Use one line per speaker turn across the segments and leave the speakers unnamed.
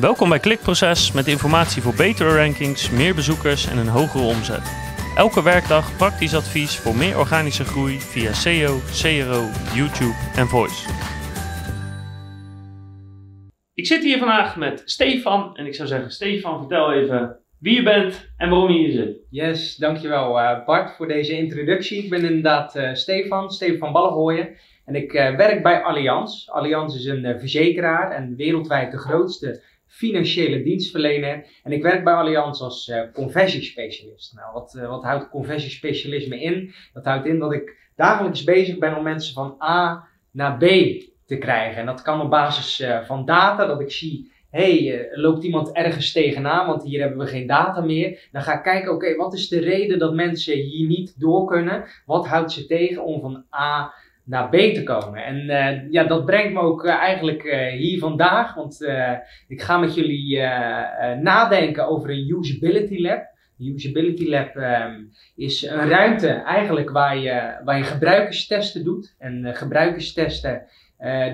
Welkom bij Klikproces met informatie voor betere rankings, meer bezoekers en een hogere omzet. Elke werkdag praktisch advies voor meer organische groei via SEO, CRO, YouTube en Voice. Ik zit hier vandaag met Stefan en ik zou zeggen, Stefan, vertel even wie je bent en waarom je hier zit.
Yes, dankjewel uh, Bart voor deze introductie. Ik ben inderdaad uh, Stefan, Stefan Ballengooien. En ik uh, werk bij Allianz. Allianz is een verzekeraar en wereldwijd de grootste financiële dienstverlener. En ik werk bij Allianz als uh, conversiespecialist. Nou, wat, uh, wat houdt conversiespecialisme in? Dat houdt in dat ik dagelijks bezig ben om mensen van A naar B te krijgen. En dat kan op basis uh, van data, dat ik zie, hey, loopt iemand ergens tegenaan, want hier hebben we geen data meer. Dan ga ik kijken, oké, wat is de reden dat mensen hier niet door kunnen? Wat houdt ze tegen om van A naar B te komen. En uh, ja, dat brengt me ook uh, eigenlijk uh, hier vandaag, want ik ga met jullie nadenken over een usability lab. Een usability lab um, is een ruimte eigenlijk waar je, waar je gebruikerstesten doet. En gebruikerstesten,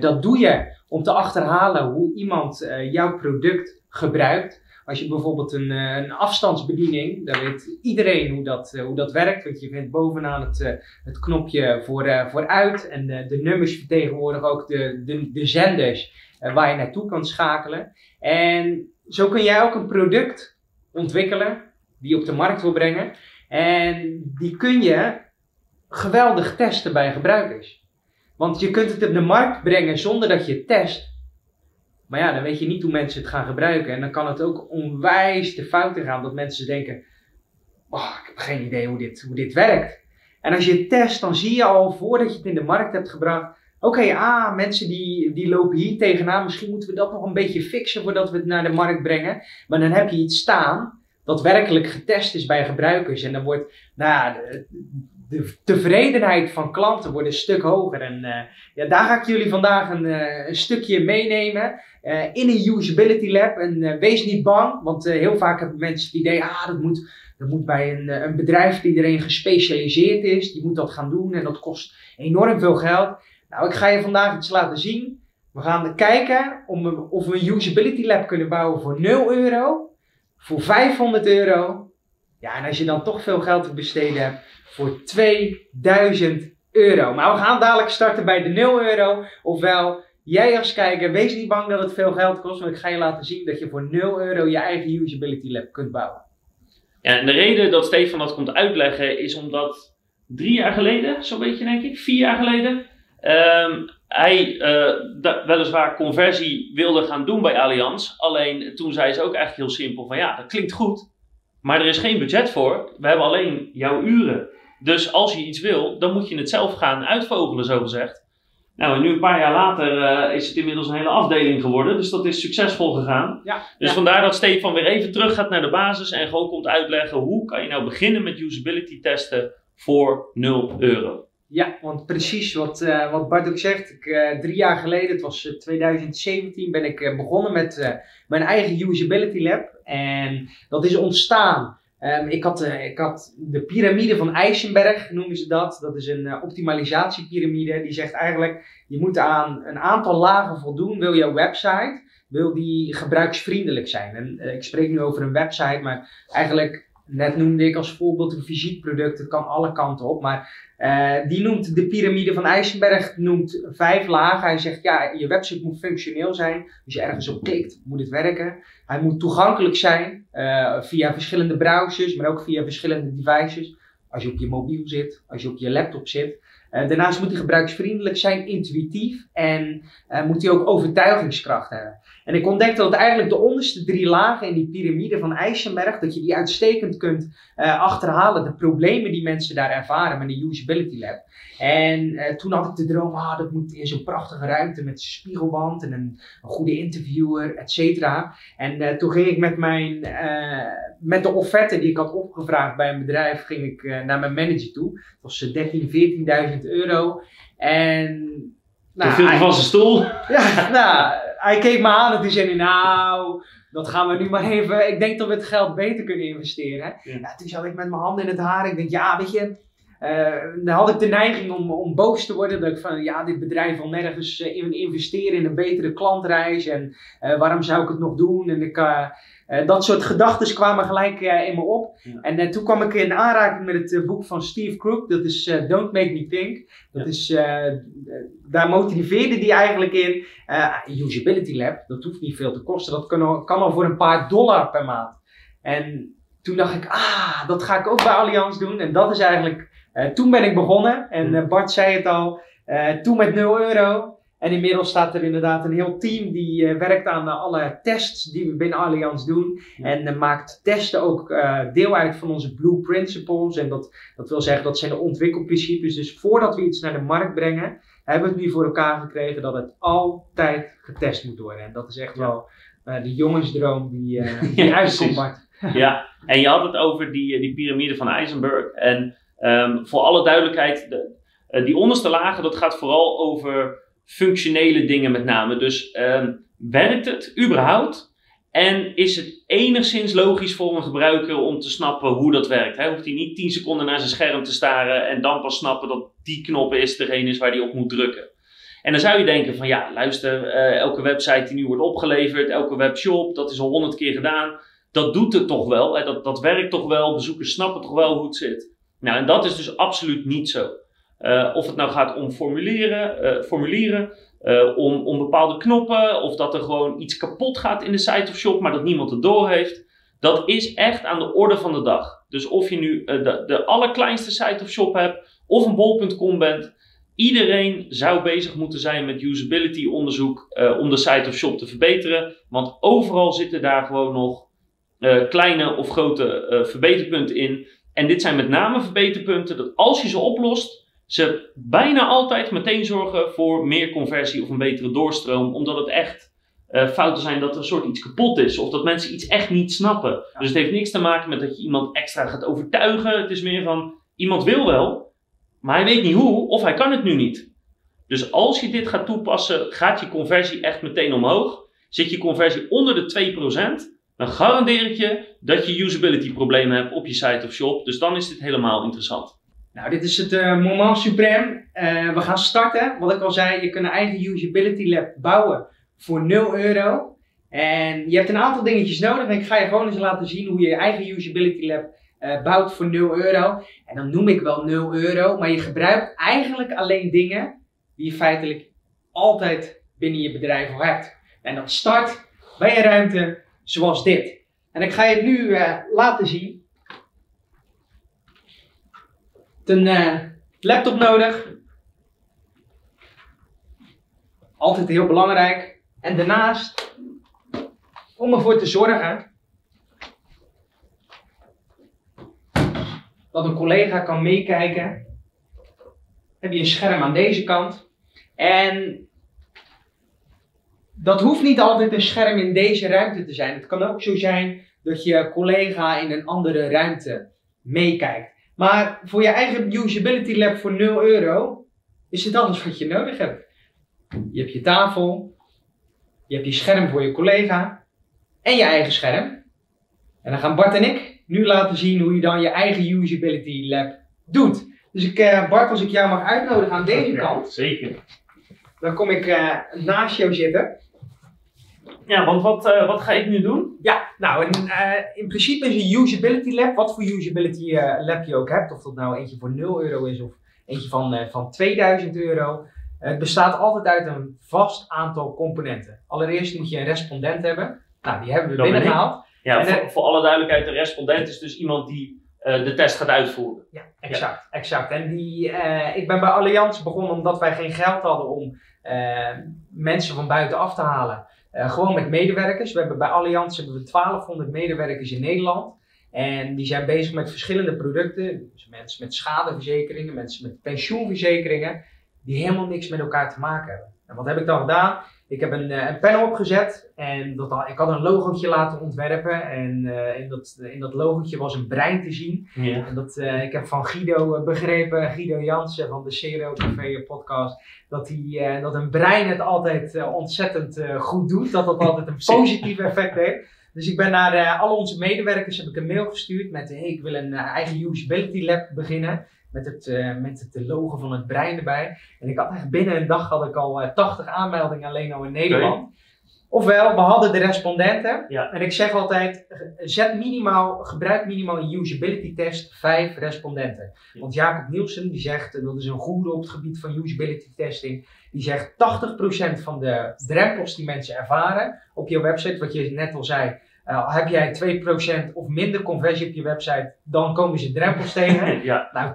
dat doe je om te achterhalen hoe iemand jouw product gebruikt. Als je bijvoorbeeld een, eh, een afstandsbediening, dan weet iedereen hoe dat, eh, hoe dat werkt. Want je vindt bovenaan het, eh, het knopje voor, vooruit. En de nummers vertegenwoordigen ook de, de, de zenders waar je naartoe kan schakelen. En zo kun jij ook een product ontwikkelen die je op de markt wil brengen. En die kun je geweldig testen bij gebruikers. Want je kunt het op de markt brengen zonder dat je het test. Maar ja, dan weet je niet hoe mensen het gaan gebruiken. En dan kan het ook onwijs de fouten gaan. Dat mensen denken, oh, ik heb geen idee hoe dit, hoe dit werkt. En als je het test, dan zie je al voordat je het in de markt hebt gebracht. Oké, ah, mensen die, die lopen hier tegenaan. Misschien moeten we dat nog een beetje fixen voordat we het naar de markt brengen. Maar dan heb je iets staan dat werkelijk getest is bij gebruikers. En dan wordt, nou ja, de tevredenheid van klanten wordt een stuk hoger. En uh, ja, daar ga ik jullie vandaag een, een stukje meenemen uh, in een usability lab. En wees niet bang, want heel vaak hebben mensen het idee, ah, dat moet, dat moet bij een, een bedrijf die erin gespecialiseerd is, die moet dat gaan doen en dat kost enorm veel geld. Nou, ik ga je vandaag iets laten zien. We gaan kijken om, of we een usability lab kunnen bouwen voor 0 euro, voor 500 euro. Ja, en als je dan toch veel geld te besteden hebt, voor 2000 euro. Maar we gaan dadelijk starten bij de 0 euro. Ofwel, jij als kijker, wees niet bang dat het veel geld kost. Want ik ga je laten zien dat je voor 0 euro je eigen usability lab kunt bouwen.
Ja, en de reden dat Stefan dat komt uitleggen is omdat drie jaar geleden, zo'n beetje denk ik, vier jaar geleden, um, hij uh, weliswaar conversie wilde gaan doen bij Allianz. Alleen toen zei ze ook echt heel simpel van ja, dat klinkt goed, maar er is geen budget voor. We hebben alleen jouw uren. Dus als je iets wil, dan moet je het zelf gaan uitvogelen, zo gezegd. Nou, en nu een paar jaar later uh, is het inmiddels een hele afdeling geworden. Dus dat is succesvol gegaan. Ja, dus vandaar dat Stefan weer even terug gaat naar de basis en gewoon komt uitleggen hoe kan je nou beginnen met usability testen voor 0 euro.
Ja, want precies wat, uh, wat Bart ook zegt. Ik, uh, drie jaar geleden, het was 2017, ben ik begonnen met mijn eigen usability lab. En dat is ontstaan Um, ik, had, uh, ik had de piramide van Eisenberg, noemen ze dat. Dat is een uh, optimalisatiepyramide. Die zegt eigenlijk, je moet aan een aantal lagen voldoen. Wil jouw website, wil die gebruiksvriendelijk zijn. En uh, ik spreek nu over een website, maar eigenlijk Net noemde ik als voorbeeld een visiteproduct, het kan alle kanten op. Maar uh, die noemt de piramide van Eisenberg noemt vijf lagen. Hij zegt, ja, je website moet functioneel zijn. Als je ergens op klikt, moet het werken. Hij moet toegankelijk zijn uh, via verschillende browsers, maar ook via verschillende devices. Als je op je mobiel zit, als je op je laptop zit. Uh, daarnaast moet hij gebruiksvriendelijk zijn, intuïtief en uh, moet hij ook overtuigingskracht hebben. En ik ontdekte dat eigenlijk de onderste drie lagen in die piramide van Eisenberg, dat je die uitstekend kunt uh, achterhalen, de problemen die mensen daar ervaren met de Usability Lab. En toen had ik de droom, ah, dat moet in zo'n prachtige ruimte met spiegelwand en een, een goede interviewer, et cetera. En toen ging ik met mijn, met de offerte die ik had opgevraagd bij een bedrijf, ging ik naar mijn manager toe. Dat was 13.000, 14.000 euro. En.
Nou, viel hij van zijn stoel.
Ja, nou, hij keek me aan en toen zei hij, nou, dat gaan we nu maar even. Ik denk dat we het geld beter kunnen investeren. Ja. toen zat ik met mijn handen in het haar. Ik denk, ja, weet je, uh, dan had ik de neiging om, om boos te worden. Dat ik van, ja, dit bedrijf wil nergens in investeren in een betere klantreis. En waarom zou ik het nog doen? En ik, dat soort gedachten kwamen gelijk in me op. En toen kwam ik in aanraking met het boek van Steve Crook. Dat is Don't Make Me Think. Dat is, daar motiveerde hij eigenlijk in. usability Lab, dat hoeft niet veel te kosten. Dat kan al, kan al voor een paar dollar per maand. En toen dacht ik, ah, dat ga ik ook bij Allianz doen. En dat is eigenlijk, uh, toen ben ik begonnen. En uh, Bart zei het al, uh, toen met 0 euro. En inmiddels staat er inderdaad een heel team die werkt aan alle tests die we binnen Allianz doen. En maakt testen ook deel uit van onze Blue Principles. En dat, dat wil zeggen, dat zijn de ontwikkelprincipes. Dus voordat we iets naar de markt brengen, hebben we het nu voor elkaar gekregen dat het altijd getest moet worden. En dat is echt wel de jongensdroom die, die ja, uitkomt,
ja, en je had het over die, eh, die piramide van Eisenberg. En um, voor alle duidelijkheid, de, die onderste lagen, dat gaat vooral over functionele dingen met name. Dus um, werkt het überhaupt? En is het enigszins logisch voor een gebruiker om te snappen hoe dat werkt? Hij hoeft hij niet 10 seconden naar zijn scherm te staren en dan pas snappen dat die knop is degene is waar hij op moet drukken. En dan zou je denken van ja, luister, uh, elke website die nu wordt opgeleverd, elke webshop, dat is al honderd keer gedaan dat doet het toch wel. Hè? Dat, dat werkt toch wel. Bezoekers snappen toch wel hoe het zit. Nou, en dat is dus absoluut niet zo. Uh, of het nou gaat om formulieren, uh, om, om bepaalde knoppen, of dat er gewoon iets kapot gaat in de site of shop, maar dat niemand het door heeft. Dat is echt aan de orde van de dag. Dus of je nu de, de allerkleinste site of shop hebt, of een bol.com bent, iedereen zou bezig moeten zijn met usability onderzoek om de site of shop te verbeteren. Want overal zitten daar gewoon nog kleine of grote verbeterpunten in. En dit zijn met name verbeterpunten dat als je ze oplost, ze bijna altijd meteen zorgen voor meer conversie of een betere doorstroom, omdat het echt uh, fouten zijn dat er een soort iets kapot is of dat mensen iets echt niet snappen. Dus het heeft niks te maken met dat je iemand extra gaat overtuigen. Het is meer van iemand wil wel, maar hij weet niet hoe of hij kan het nu niet. Dus als je dit gaat toepassen, gaat je conversie echt meteen omhoog. Zit je conversie onder de 2%, dan garandeer ik je dat je usability problemen hebt op je site of shop. Dus dan is dit helemaal interessant.
Nou, dit is het uh, moment supreme. Uh, we gaan starten. Wat ik al zei, je kunt een eigen usability lab bouwen voor 0 euro. En je hebt een aantal dingetjes nodig. En ik ga je gewoon eens laten zien hoe je je eigen usability lab uh, bouwt voor 0 euro. En dan noem ik wel 0 euro, maar je gebruikt eigenlijk alleen dingen die je feitelijk altijd binnen je bedrijf al hebt. En dat start bij een ruimte zoals dit. En ik ga je nu laten zien. Een uh, laptop nodig. Altijd heel belangrijk. En daarnaast, om ervoor te zorgen dat een collega kan meekijken, heb je een scherm aan deze kant. En dat hoeft niet altijd een scherm in deze ruimte te zijn. Het kan ook zo zijn dat je collega in een andere ruimte meekijkt. Maar voor je eigen usability lab voor 0 euro is het alles wat je nodig hebt. Je hebt je tafel, je hebt je scherm voor je collega en je eigen scherm. En dan gaan Bart en ik nu laten zien hoe je dan je eigen usability lab doet. Dus ik, uh, Bart, als ik jou mag uitnodigen aan deze kant.
Zeker.
Dan kom ik uh, naast jou zitten.
Ja, want wat, uh, wat ga ik nu doen?
Ja, nou in, uh, in principe is een usability lab, wat voor usability uh, lab je ook hebt, of dat nou eentje voor 0 euro is of eentje van, van 2000 euro. Het bestaat altijd uit een vast aantal componenten. Allereerst moet je een respondent hebben. Nou, die hebben we binnengehaald.
Ja, voor, voor, alle duidelijkheid, de respondent is dus iemand die de test gaat uitvoeren.
Ja, exact. Ja. exact. En die, ik ben bij Allianz begonnen omdat wij geen geld hadden om mensen van buitenaf te halen. Uh, gewoon met medewerkers. We hebben bij Allianz hebben we 1200 medewerkers in Nederland. En die zijn bezig met verschillende producten. Dus mensen met schadeverzekeringen, mensen met pensioenverzekeringen, die helemaal niks met elkaar te maken hebben. En wat heb ik dan gedaan? Ik heb een, eh, een panel opgezet en dat, ik had een logootje laten ontwerpen. En uh, in, dat, in dat logootje was een brein te zien. Ja. En dat, uh, ik heb van Guido begrepen, Guido Jansen van de Zero Café podcast, dat, hij, dat een brein het altijd ontzettend goed doet. Dat dat altijd een positief effect heeft. Dus ik ben naar al onze medewerkers heb ik een mail gestuurd met hey, ik wil een eigen usability lab beginnen. Met het, uh, met het logo van het brein erbij. En ik had echt binnen een dag had ik al 80 aanmeldingen alleen al in Nederland. Ofwel, we hadden de respondenten.
Ja.
En ik zeg altijd, zet minimaal, gebruik minimaal een usability test vijf respondenten. Want Jacob Nielsen, die zegt, dat is een goede op het gebied van usability testing. Die zegt 80% van de drempels die mensen ervaren op je website, wat je net al zei, uh, heb jij 2% of minder conversie op je website, dan komen ze drempels tegen.
ja.
Nou,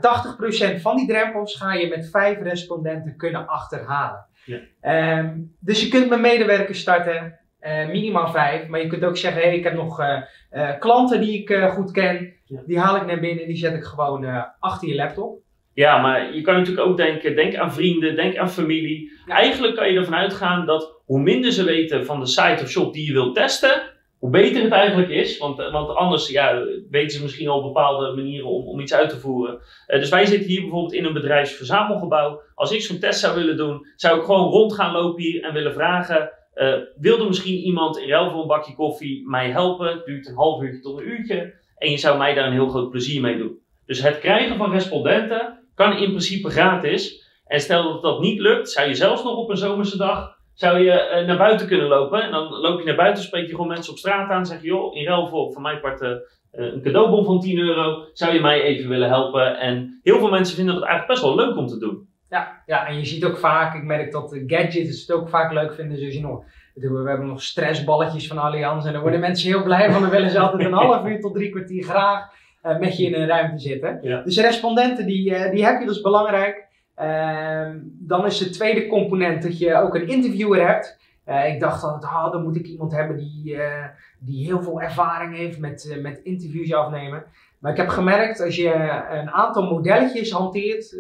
80% van die drempels ga je met vijf respondenten kunnen achterhalen.
Ja.
Um, dus je kunt met medewerkers starten, uh, minimaal vijf. Maar je kunt ook zeggen, hey, ik heb nog uh, uh, klanten die ik goed ken.
Ja.
Die haal ik naar binnen en die zet ik gewoon achter je laptop.
Ja, maar je kan natuurlijk ook denken, denk aan vrienden, denk aan familie.
Ja.
Eigenlijk kan je ervan uitgaan dat hoe minder ze weten van de site of shop die je wilt testen, hoe beter het eigenlijk is. Want, want anders ja, weten ze misschien al bepaalde manieren om, om iets uit te voeren. Uh, dus wij zitten hier bijvoorbeeld in een bedrijfsverzamelgebouw. Als ik zo'n test zou willen doen, zou ik gewoon rond gaan lopen hier en willen vragen. Uh, wilde misschien iemand in ruil voor een bakje koffie mij helpen? Het duurt een half uurtje tot een uurtje. En je zou mij daar een heel groot plezier mee doen. Dus het krijgen van respondenten kan in principe gratis. En stel dat dat niet lukt, zou je zelfs nog op een zomerse dag zou je uh, naar buiten kunnen lopen. En dan loop je naar buiten, spreek je gewoon mensen op straat aan. Zeg je, joh, in ruil voor van mijn part uh, een cadeaubon van 10 euro. Zou je mij even willen helpen? En heel veel mensen vinden dat eigenlijk best wel leuk om te doen.
Ja, ja, en je ziet ook vaak, ik merk dat gadgets het ook vaak leuk vinden. Dus je nog, we hebben nog stressballetjes van Allianz. En daar worden mensen heel blij van. Dan willen ze altijd een half uur tot drie kwartier graag uh, met je in een ruimte zitten.
Ja.
Dus respondenten, die, uh, die heb je, dat is belangrijk. Uh, dan is de tweede component dat je ook een interviewer hebt. Uh, ik dacht altijd, ah, dan moet ik iemand hebben die, uh, die heel veel ervaring heeft met, met interviews afnemen. Maar ik heb gemerkt, als je een aantal modelletjes hanteert,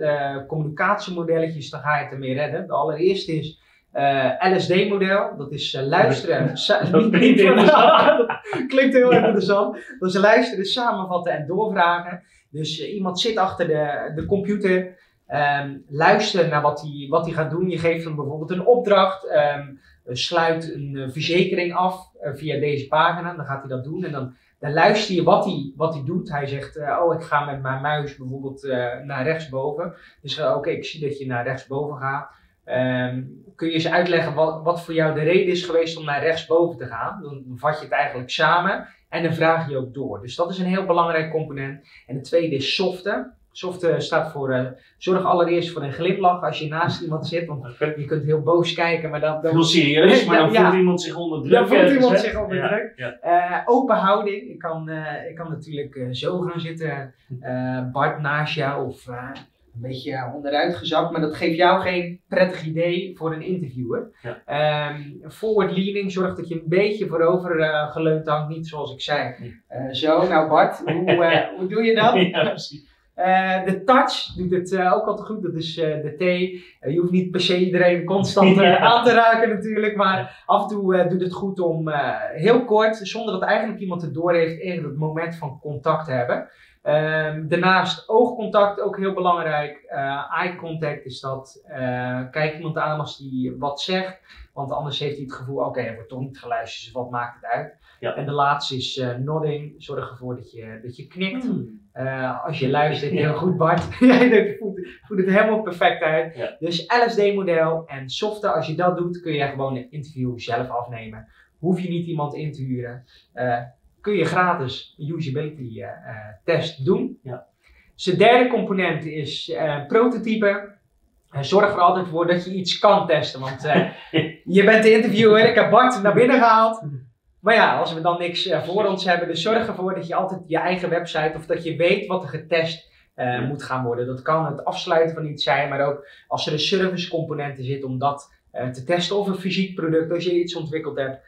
communicatiemodelletjes, dan ga je het ermee redden. De allereerste is LSD-model, dat is luisteren.
Dat klinkt interessant.
klinkt heel interessant. Dat is luisteren, samenvatten en doorvragen. Dus iemand zit achter de, de computer. Um, luister naar wat hij wat gaat doen. Je geeft hem bijvoorbeeld een opdracht. Um, sluit een uh, verzekering af uh, via deze pagina. Dan gaat hij dat doen. En dan, dan luister je wat hij, wat hij doet. Hij zegt, oh ik ga met mijn muis bijvoorbeeld naar rechtsboven. Dus oké, ik zie dat je naar rechtsboven gaat. Um, kun je eens uitleggen wat, wat voor jou de reden is geweest om naar rechtsboven te gaan? Dan vat je het eigenlijk samen en dan vraag je ook door. Dus dat is een heel belangrijk component. En de tweede is soften. Softe staat voor, uh, zorg allereerst voor een glimlach als je naast iemand zit. Want
okay.
je kunt heel boos kijken, maar dan... dan
heel serieus, maar dan
ja,
voelt iemand zich onder druk.
Dan voelt
ergens,
iemand
hè?
zich onder
ja,
druk. Uh, open houding. Ik kan, uh, ik kan natuurlijk zo gaan zitten, Bart naast jou of een beetje onderuit gezakt. Maar dat geeft jou geen prettig idee voor een interviewer.
Ja.
Um, forward leaning zorgt dat je een beetje voorover geleund hangt. Niet zoals ik zei. zo, nou Bart, hoe, hoe doe je dat?
ja, precies.
Uh, de touch doet het uh, ook altijd goed, dat is uh, de T. je hoeft niet per se iedereen constant
Ja.
aan te raken natuurlijk, maar af en toe doet het goed om heel kort, zonder dat eigenlijk iemand het door heeft, even het moment van contact te hebben. Ehm, daarnaast oogcontact ook heel belangrijk. eye contact is dat. kijk iemand aan als die wat zegt, want anders heeft hij het gevoel, oké, okay, er wordt toch niet geluisterd, dus wat maakt het uit?
Ja.
En de laatste is nodding, zorg ervoor dat je, dat je knikt.
Hmm.
Uh, als je luistert, heel goed Bart. Jij voelt, het helemaal perfect uit.
Ja.
Dus LSD-model en softe, als je dat doet, kun je gewoon een interview zelf afnemen. Hoef je niet iemand in te huren. Uh, kun je gratis een usability uh, test doen.
Ja.
Dus de derde component is prototypen. Zorg er altijd voor dat je iets kan testen. Want je bent de interviewer, ik heb Bart naar binnen gehaald. Maar ja, als we dan niks uh, voor ons hebben, dus zorg ervoor dat je altijd je eigen website of dat je weet wat er getest uh, ja. moet gaan worden. Dat kan het afsluiten van iets zijn, maar ook als er een servicecomponent in zit om dat uh, te testen of een fysiek product, als je iets ontwikkeld hebt.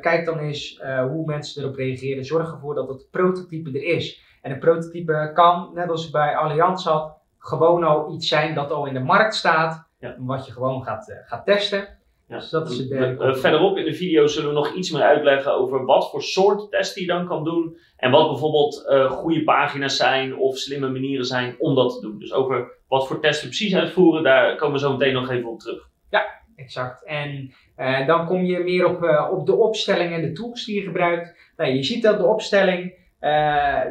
Kijk dan eens hoe mensen erop reageren. Zorg ervoor dat het prototype er is. En een prototype kan, net als bij Allianz had, gewoon al iets zijn dat al in de markt staat,
ja.
wat je gewoon gaat, gaat testen.
Ja.
Dus dat is het derde.
Verderop in de video zullen we nog iets meer uitleggen over wat voor soort testen je dan kan doen. En wat bijvoorbeeld goede pagina's zijn of slimme manieren zijn om dat te doen. Dus over wat voor testen precies uitvoeren, daar komen we zo meteen nog even op terug.
Ja, exact. En uh, dan kom je meer op, op de opstelling en de tools die je gebruikt. Nou, je ziet dat de opstelling,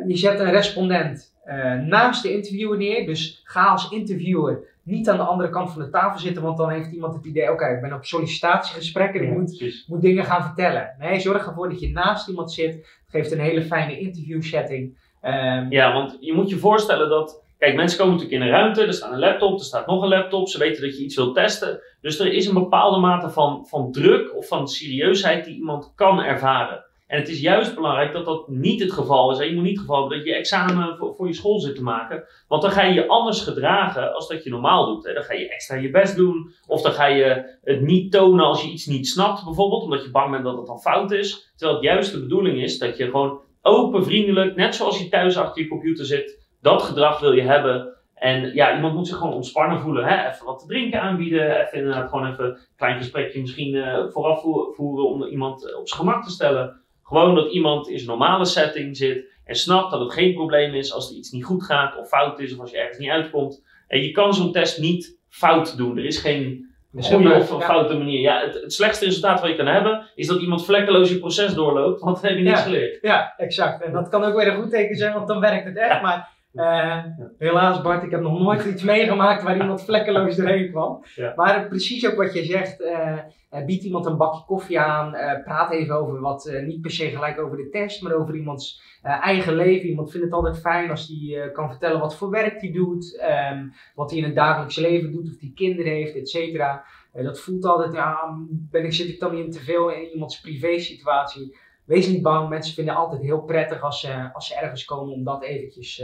je zet een respondent eh, naast de interviewer neer. Dus ga als interviewer niet aan de andere kant van de tafel zitten, want dan heeft iemand het idee: oké, ik ben op sollicitatiegesprek en ik moet, moet dingen gaan vertellen. Nee, zorg ervoor dat je naast iemand zit. Het geeft een hele fijne interview setting.
Ehm, ja, want je moet je voorstellen dat. Kijk, mensen komen natuurlijk in een ruimte, er staat een laptop, er staat nog een laptop, ze weten dat je iets wilt testen. Dus er is een bepaalde mate van, van druk of van serieusheid die iemand kan ervaren. En het is juist belangrijk dat dat niet het geval is. Je moet niet het geval hebben dat je examen voor, voor, je school zit te maken. Want dan ga je je anders gedragen als dat je normaal doet. Hè. Dan ga je extra je best doen. Of dan ga je het niet tonen als je iets niet snapt, bijvoorbeeld. Omdat je bang bent dat het dan fout is. Terwijl het juist de bedoeling is dat je gewoon open, vriendelijk, net zoals je thuis achter je computer zit. Dat gedrag wil je hebben. En ja, iemand moet zich gewoon ontspannen voelen. Hè? Even wat te drinken aanbieden. Even inderdaad gewoon even een klein gesprekje misschien uh, vooraf voeren om iemand op zijn gemak te stellen. Gewoon dat iemand in zijn normale setting zit en snapt dat het geen probleem is als er iets niet goed gaat of fout is of als je ergens niet uitkomt. En je kan zo'n test niet fout doen. Er is geen goede of ja. foute manier. Ja, het, het, slechtste resultaat wat je kan hebben is dat iemand vlekkeloos je proces doorloopt, want dan heb je niets geleerd.
Ja, exact. En dat kan ook weer een goed teken zijn, want dan werkt het echt. Maar uh, helaas Bart, ik heb nog nooit iets meegemaakt waar iemand vlekkeloos doorheen kwam. Maar precies ook wat je zegt, uh, bied iemand een bakje koffie aan, praat even over wat, niet per se gelijk over de test, maar over iemands eigen leven. Iemand vindt het altijd fijn als hij kan vertellen wat voor werk hij doet, um, wat hij in het dagelijks leven doet, of hij kinderen heeft, et cetera. dat voelt altijd, ja, ben ik, zit ik dan niet te veel in iemands privé situatie? Wees niet bang, mensen vinden het altijd heel prettig als, ze als ze ergens komen om dat eventjes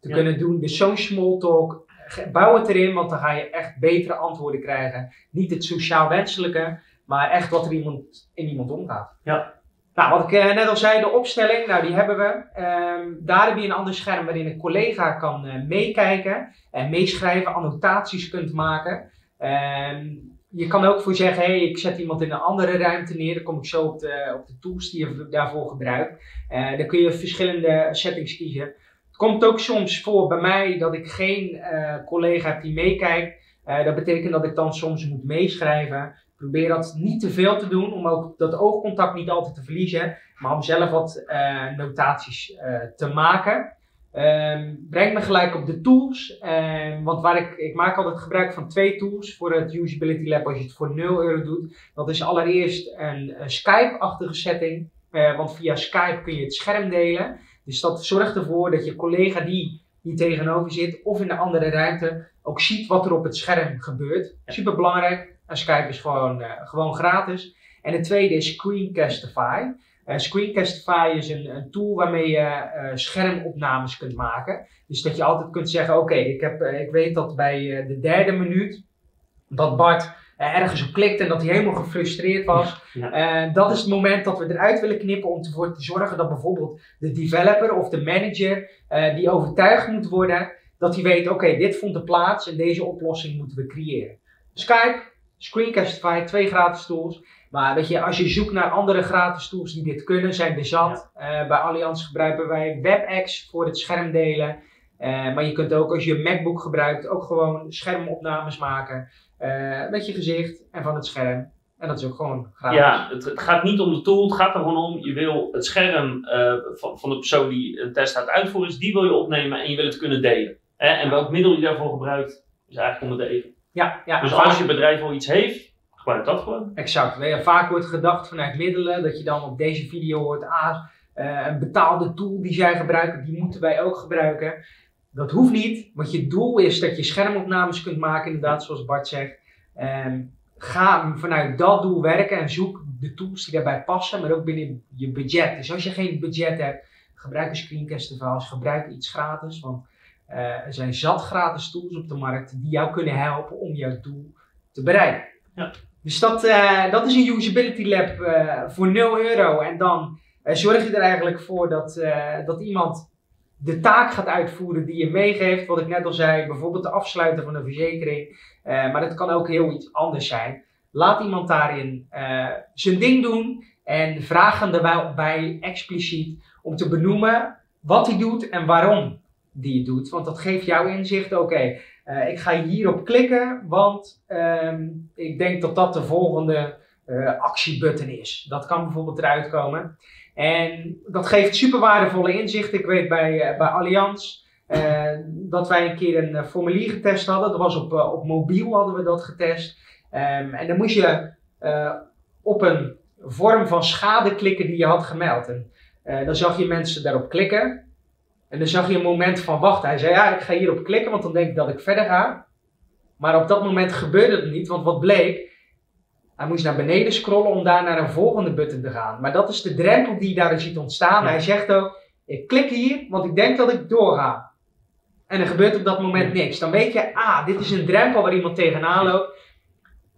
te kunnen doen. Dus zo'n small talk, bouw het erin, want dan ga je echt betere antwoorden krijgen. Niet het sociaal wenselijke, maar echt wat er iemand, in iemand omgaat.
Ja.
Nou, wat ik eh, net al zei, de opstelling, nou die hebben we. Ehm, daar heb je een ander scherm waarin een collega kan uh, meekijken en meeschrijven, annotaties kunt maken. Ehm, je kan ook voor zeggen, hey, ik zet iemand in een andere ruimte neer. Dan kom ik zo op de, op de tools die je daarvoor gebruikt. Uh, dan kun je verschillende settings kiezen komt ook soms voor bij mij dat ik geen uh, collega heb die meekijkt. Uh, dat betekent dat ik dan soms moet meeschrijven. Probeer dat niet te veel te doen, om ook dat oogcontact niet altijd te verliezen, maar om zelf wat notaties te maken. Um, breng me gelijk op de tools, um, want waar ik, ik maak altijd gebruik van twee tools voor het Usability Lab als je het voor 0 euro doet. Dat is allereerst een, een Skype-achtige setting, want via Skype kun je het scherm delen. Dus dat zorgt ervoor dat je collega die hier tegenover zit of in de andere ruimte ook ziet wat er op het scherm gebeurt. Super belangrijk. En Skype is gewoon, uh, gewoon gratis. En het tweede is Screencastify. Uh, Screencastify is een, een, tool waarmee je uh, schermopnames kunt maken. Dus dat je altijd kunt zeggen: Oké, ik ik, ik weet dat bij de derde minuut dat Bart ergens op klikt en dat hij helemaal gefrustreerd was. Ja, dat is het moment dat we eruit willen knippen om ervoor te zorgen dat bijvoorbeeld de developer of de manager die overtuigd moet worden, dat hij weet, oké, dit vond de plaats en deze oplossing moeten we creëren. Skype, Screencastify, twee gratis tools. Maar weet je, als je zoekt naar andere gratis tools die dit kunnen, zijn er zat. Ja. Uh, bij Allianz gebruiken wij WebEx voor het schermdelen. Uh, maar je kunt ook als je een MacBook gebruikt, ook gewoon schermopnames maken. Uh, met je gezicht en van het scherm. En dat is ook gewoon gratis.
Ja, het, het, gaat niet om de tool, het gaat er gewoon om. Je wil het scherm van, van de persoon die een test gaat uitvoeren, is, die wil je opnemen en je wil het kunnen delen. Hè? En welk middel je daarvoor gebruikt, is eigenlijk onder de even.
Ja, ja,
dus als je bedrijf al iets heeft, gebruik dat gewoon.
Exact. Vaak wordt gedacht vanuit middelen, dat je dan op deze video hoort, ah, uh, een betaalde tool die zij gebruiken, die moeten wij ook gebruiken. Dat hoeft niet, want je doel is dat je schermopnames kunt maken, inderdaad, zoals Bart zegt. Um, ga vanuit dat doel werken en zoek de tools die daarbij passen, maar ook binnen je budget. Dus als je geen budget hebt, gebruik een screencast gebruik iets gratis, want uh, er zijn zat gratis tools op de markt die jou kunnen helpen om jouw doel te bereiken.
Ja.
Dus dat, uh, dat is een usability lab uh, voor 0 euro en dan zorg je er eigenlijk voor dat, dat iemand de taak gaat uitvoeren die je meegeeft. Wat ik net al zei, bijvoorbeeld de afsluiten van een verzekering. Maar dat kan ook heel iets anders zijn. Laat iemand daarin zijn ding doen en vraag hem daarbij expliciet om te benoemen wat hij doet en waarom die het doet. Want dat geeft jou inzicht, oké, uh, ik ga hierop klikken, want um, ik denk dat dat de volgende actiebutton is. Dat kan bijvoorbeeld eruit komen. En dat geeft super waardevolle inzicht. Ik weet bij, uh, bij Allianz eh, dat wij een keer een formulier getest hadden. Dat was op, op mobiel hadden we dat getest. Ehm, en dan moest je op een vorm van schade klikken die je had gemeld. En dan zag je mensen daarop klikken. En dan zag je een moment van wachten. Hij zei ja, ik ga hierop klikken, want dan denk ik dat ik verder ga. Maar op dat moment gebeurde het niet, want wat bleek? Hij moest naar beneden scrollen om daar naar een volgende button te gaan. Maar dat is de drempel die je daar ziet ontstaan. Hij zegt ook, ik klik hier, want ik denk dat ik doorga. En er gebeurt op dat moment niks. Dan weet je, ah, dit is een drempel waar iemand tegenaan loopt.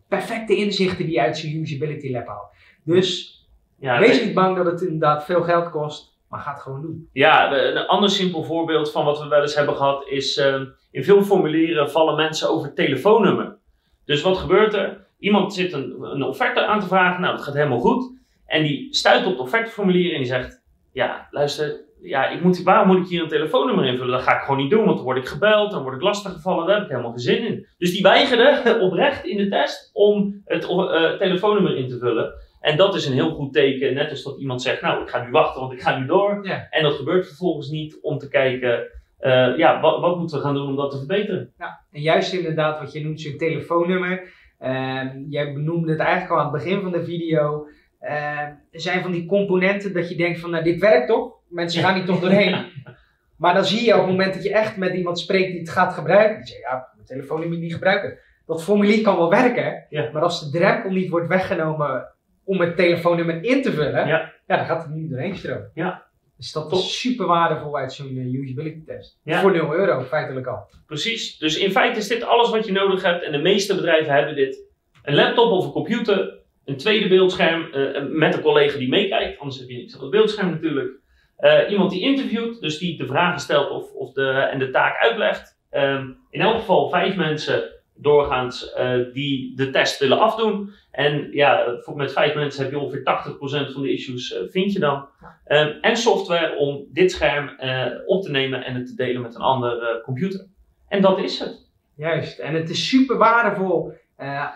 Perfecte inzichten die je uit zijn usability lab haalt. Dus ja, wees niet bang dat het inderdaad veel geld kost. Maar ga het gewoon doen.
Ja, een ander simpel voorbeeld van wat we wel eens hebben gehad is... Ehm, in veel formulieren vallen mensen over telefoonnummer. Dus wat gebeurt er? Iemand zit een, een offerte aan te vragen, nou dat gaat helemaal goed. En die stuit op het offerteformulier en die zegt: Ja, luister, ja, ik moet, waarom moet ik hier een telefoonnummer invullen? Dat ga ik gewoon niet doen, want dan word ik gebeld, dan word ik lastiggevallen, daar heb ik helemaal geen zin in. Dus die weigerde oprecht in de test om het uh, telefoonnummer in te vullen. En dat is een heel goed teken, net als dat iemand zegt, nou ik ga nu wachten, want ik ga nu door. En dat gebeurt vervolgens niet om te kijken, uh, ja, wat, wat, moeten we gaan doen om dat te verbeteren?
Ja, en juist inderdaad wat je noemt, zo'n telefoonnummer. Uh, jij benoemde het eigenlijk al aan het begin van de video. Uh, er zijn van die componenten dat je denkt van, nou dit werkt toch? Mensen gaan niet toch doorheen. Maar dan zie je op het moment dat je echt met iemand spreekt die het gaat gebruiken. Dan zeg je, ja, mijn telefoonnummer niet gebruiken. Dat formulier kan wel werken, maar als de drempel niet wordt weggenomen om het telefoonnummer in te vullen, ja. ja dan gaat het niet doorheen stromen. Ja. Dus dat is super waardevol uit zo'n uh, usability test. Voor 0 euro feitelijk al.
Precies. Dus in feite is dit alles wat je nodig hebt. En de meeste bedrijven hebben dit. Een laptop of een computer. Een tweede beeldscherm uh, met een collega die meekijkt. Anders heb je niks aan het beeldscherm natuurlijk. Uh, iemand die interviewt, dus die de vragen stelt of, of de, en de taak uitlegt. Um, in elk geval vijf mensen doorgaans die de test willen afdoen. En ja, met vijf mensen heb je ongeveer 80% van de issues uh, vind je dan. Um, en software om dit scherm uh, op te nemen en het te delen met een andere computer. En dat is het.
Juist, en het is super waardevol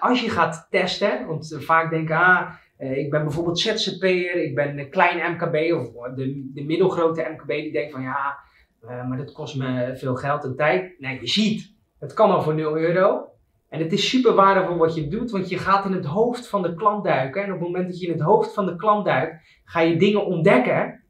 als je gaat testen. Want vaak denken, ah, ik ben bijvoorbeeld ZZP'er, ik ben een klein MKB of de, de middelgrote MKB die denkt van ja, maar dat kost me veel geld en tijd. Nee, je ziet, het kan al voor 0 euro. En het is super waardevol wat je doet, want je gaat in het hoofd van de klant duiken. En op het moment dat je in het hoofd van de klant duikt, ga je dingen ontdekken.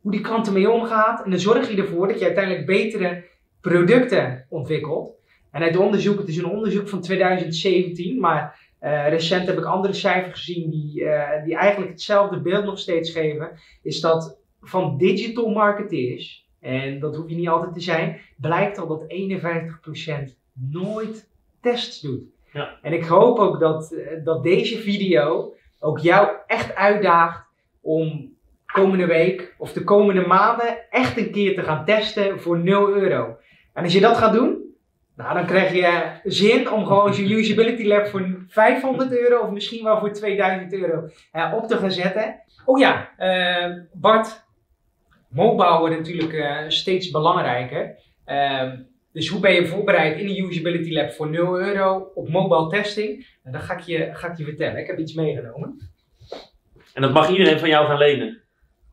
Hoe die klant ermee omgaat. En dan zorg je ervoor dat je uiteindelijk betere producten ontwikkelt. En uit onderzoek, het is een onderzoek van 2017, maar uh, recent heb ik andere cijfers gezien die, uh, die eigenlijk hetzelfde beeld nog steeds geven. Is dat van digital marketeers, en dat hoef je niet altijd te zijn, blijkt al dat 51% nooit tests doet. Ja. En ik hoop ook dat, eh, dat deze video ook jou echt uitdaagt om komende week of de komende maanden echt een keer te gaan testen voor 0 euro. En als je dat gaat doen, nou, dan krijg je zin om gewoon je usability lab voor 500 euro of misschien wel voor 2000 euro uh, op te gaan zetten. Oh ja, uh, Bart, mobile wordt natuurlijk steeds belangrijker. Ehm, dus hoe ben je voorbereid in een usability lab voor 0 euro op mobile testing? Nou, dat ga ik, je, ga ik je vertellen. Ik heb iets meegenomen.
En dat mag iedereen van jou gaan lenen?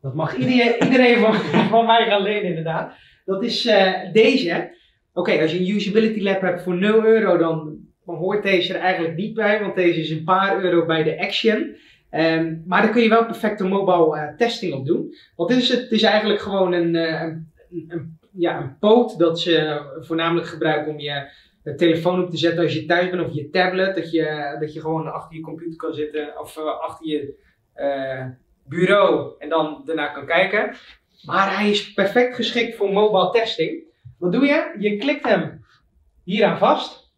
Dat mag iedereen, iedereen van, van mij gaan lenen, inderdaad. Dat is uh, deze. Oké, als je een usability lab hebt voor 0 euro, dan, dan, hoort deze er eigenlijk niet bij, want deze is een paar euro bij de Action. Um, maar daar kun je wel perfecte mobile uh, testing op doen. Wat is het? Het is eigenlijk gewoon een, uh, een, een ja, een poot dat ze voornamelijk gebruiken om je telefoon op te zetten als je thuis bent of je tablet. Dat je, dat je gewoon achter je computer kan zitten of uh, achter je uh, bureau en dan daarna kan kijken. Maar hij is perfect geschikt voor mobile testing. Wat doe je? Je klikt hem hier aan vast.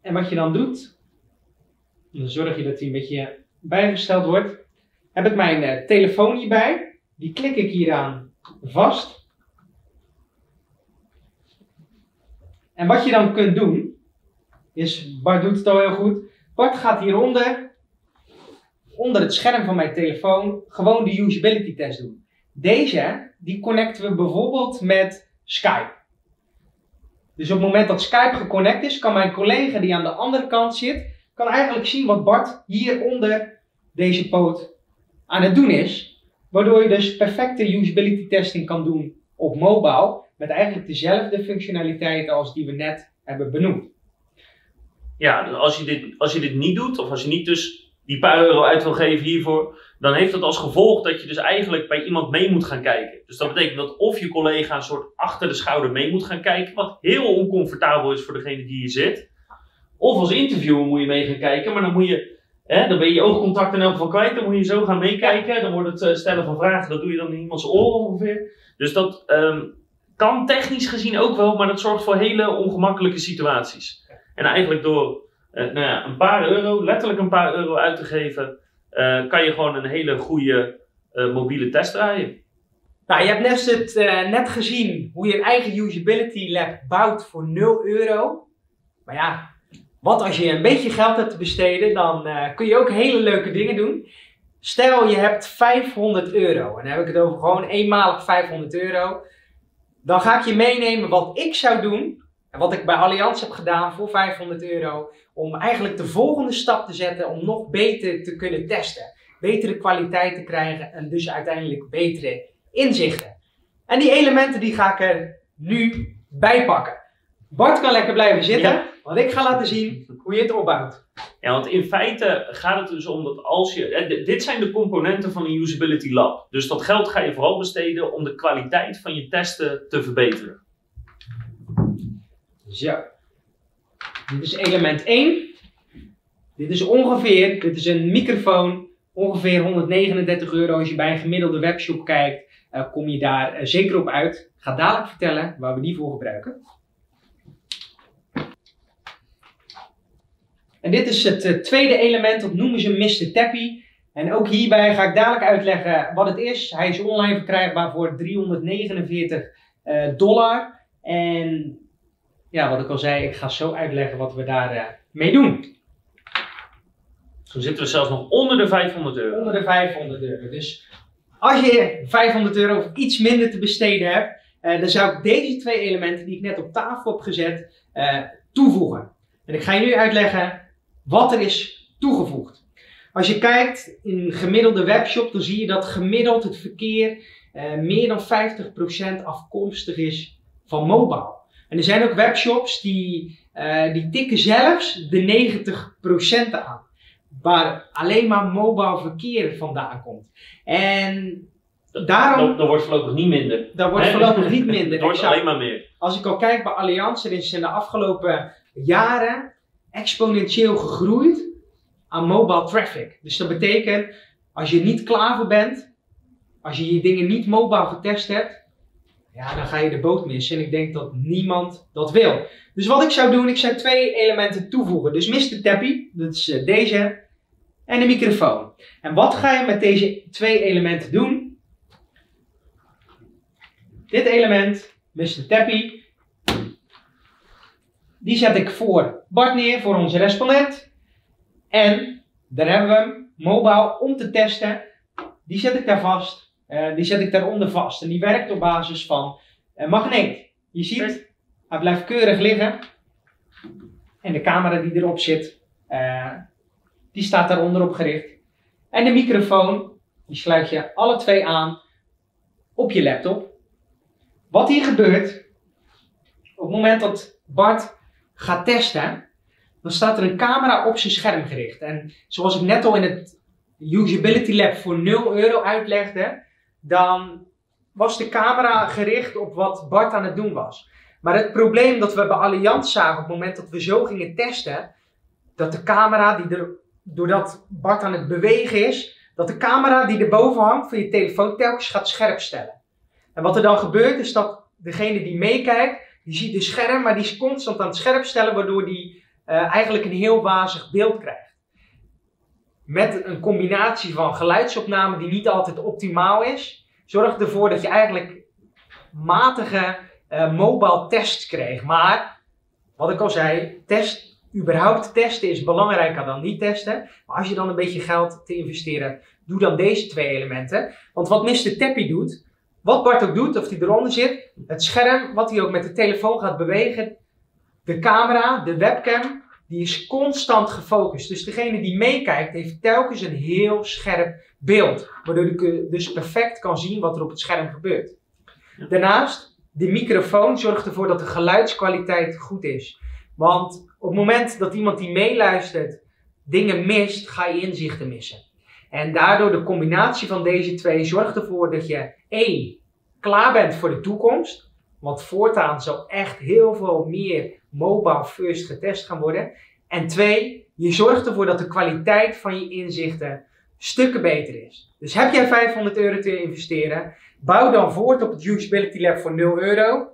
En wat je dan doet, dan zorg je dat hij een beetje bijgesteld wordt. Heb ik mijn telefoon hierbij. Die klik ik hier aan vast. En wat je dan kunt doen, is, Bart doet het al heel goed. Bart gaat hieronder, onder het scherm van mijn telefoon, gewoon de usability test doen. Deze, die connecten we bijvoorbeeld met Skype. Dus op het moment dat Skype geconnect is, kan mijn collega die aan de andere kant zit, kan eigenlijk zien wat Bart hier onder deze poot aan het doen is. Waardoor je dus perfecte usability testing kan doen op mobile met eigenlijk dezelfde functionaliteiten als die we net hebben benoemd.
Ja, dus als je, dit, als je dit niet doet, of als je niet dus die paar euro uit wil geven hiervoor, dan heeft dat als gevolg dat je dus eigenlijk bij iemand mee moet gaan kijken. Dus dat betekent dat of je collega een soort achter de schouder mee moet gaan kijken, wat heel oncomfortabel is voor degene die hier zit. Of als interviewer moet je mee gaan kijken, maar dan moet je, dan ben je je oogcontact in elk geval kwijt, dan moet je zo gaan meekijken. Dan wordt het eh, stellen van vragen, dat doe je dan in iemands oren ongeveer. Dus dat ehm, kan technisch gezien ook wel, maar dat zorgt voor hele ongemakkelijke situaties. En eigenlijk door eh, nou ja, een paar euro, letterlijk een paar euro uit te geven, eh, kan je gewoon een hele goede eh, mobiele test draaien.
Nou, je hebt net, het, net gezien hoe je een eigen usability lab bouwt voor 0 euro. Maar ja, wat als je een beetje geld hebt te besteden, dan kun je ook hele leuke dingen doen. Stel je hebt 500 euro, en dan heb ik het over gewoon eenmalig 500 euro. Dan ga ik je meenemen wat ik zou doen, en wat ik bij Allianz heb gedaan voor 500 euro, om eigenlijk de volgende stap te zetten om nog beter te kunnen testen. Betere kwaliteit te krijgen en dus uiteindelijk betere inzichten. En die elementen die ga ik er nu bij pakken. Bart kan lekker blijven zitten,
Ja.
want ik ga laten zien hoe je het opbouwt.
Ja, want in feite gaat het dus om dat als je. eh, dit zijn de componenten van een usability lab. Dus dat geld ga je vooral besteden om de kwaliteit van je testen te verbeteren.
Zo. Dit is element 1. Dit is ongeveer, dit is een microfoon, ongeveer 139 euro. Als je bij een gemiddelde webshop kijkt, eh, kom je daar eh, zeker op uit. Ik ga dadelijk vertellen waar we die voor gebruiken. En dit is het eh, tweede element, dat noemen ze Mr. Tappy. En ook hierbij ga ik dadelijk uitleggen wat het is. Hij is online verkrijgbaar voor 349 eh, dollar. En ja, wat ik al zei, ik ga zo uitleggen wat we daar eh, mee doen.
Zo zitten we zelfs nog onder de 500 euro.
Onder de 500 euro. Dus als je 500 euro of iets minder te besteden hebt, eh, dan zou ik deze twee elementen die ik net op tafel heb gezet, eh, toevoegen. En ik ga je nu uitleggen wat er is toegevoegd. Als je kijkt in een gemiddelde webshop, dan zie je dat gemiddeld het verkeer eh, meer dan 50% afkomstig is van mobile. En er zijn ook webshops die, eh, die tikken zelfs de 90% aan. Waar alleen maar mobile verkeer vandaan komt. En daarom,
Dat, dat wordt voorlopig niet minder.
dat wordt voorlopig niet minder.
Het wordt alleen maar meer.
Als ik al kijk bij Allianz, er is in de afgelopen jaren exponentieel gegroeid aan mobile traffic. Dus dat betekent, als je niet klaar voor bent, als je je dingen niet mobile getest hebt, ja, dan ga je de boot missen. En ik denk dat niemand dat wil. Dus wat ik zou doen, ik zou twee elementen toevoegen. Dus Mr. Tappy, dat is eh, deze, en de microfoon. En wat ga je met deze twee elementen doen? Dit element, Mr. Tappy, die zet ik voor Bart neer, voor onze respondent. En daar hebben we hem, mobile, om te testen. Die zet ik daar vast. Eh, die zet ik daaronder vast. En die werkt op basis van een magneet. Je ziet, hij blijft keurig liggen. En de camera die erop zit, eh, die staat daaronder op gericht. En de microfoon, die sluit je alle twee aan op je laptop. Wat hier gebeurt, op het moment dat Bart gaat testen, dan staat er een camera op zijn scherm gericht. En zoals ik net al in het Usability Lab voor 0 euro uitlegde, dan was de camera gericht op wat Bart aan het doen was. Maar het probleem dat we bij Allianz zagen op het moment dat we zo gingen testen, dat de camera die doordat Bart aan het bewegen is, dat de camera die erboven hangt van je telefoon telkens gaat scherp stellen. En wat er dan gebeurt is dat degene die meekijkt, die ziet de scherm, maar die is constant aan het scherp stellen, waardoor die eh, eigenlijk een heel wazig beeld krijgt. Met een combinatie van geluidsopname die niet altijd optimaal is, zorgt ervoor dat je eigenlijk matige eh, mobile tests kreeg. Maar, wat ik al zei, test, überhaupt testen is belangrijker dan niet testen. Maar als je dan een beetje geld te investeren hebt, doe dan deze twee elementen. Want wat Mr. Tappy doet, wat Bart ook doet, of die eronder zit, het scherm, wat hij ook met de telefoon gaat bewegen, de camera, de webcam, die is constant gefocust. Dus degene die meekijkt, heeft telkens een heel scherp beeld. Waardoor ik dus perfect kan zien wat er op het scherm gebeurt. Daarnaast, de microfoon zorgt ervoor dat de geluidskwaliteit goed is. Want op het moment dat iemand die meeluistert dingen mist, ga je inzichten missen. En daardoor de combinatie van deze twee zorgt ervoor dat je één klaar bent voor de toekomst. Want voortaan zal echt heel veel meer mobile first getest gaan worden. En twee, je zorgt ervoor dat de kwaliteit van je inzichten stukken beter is. Dus heb jij 500 euro te investeren, bouw dan voort op het Usability Lab voor 0 euro.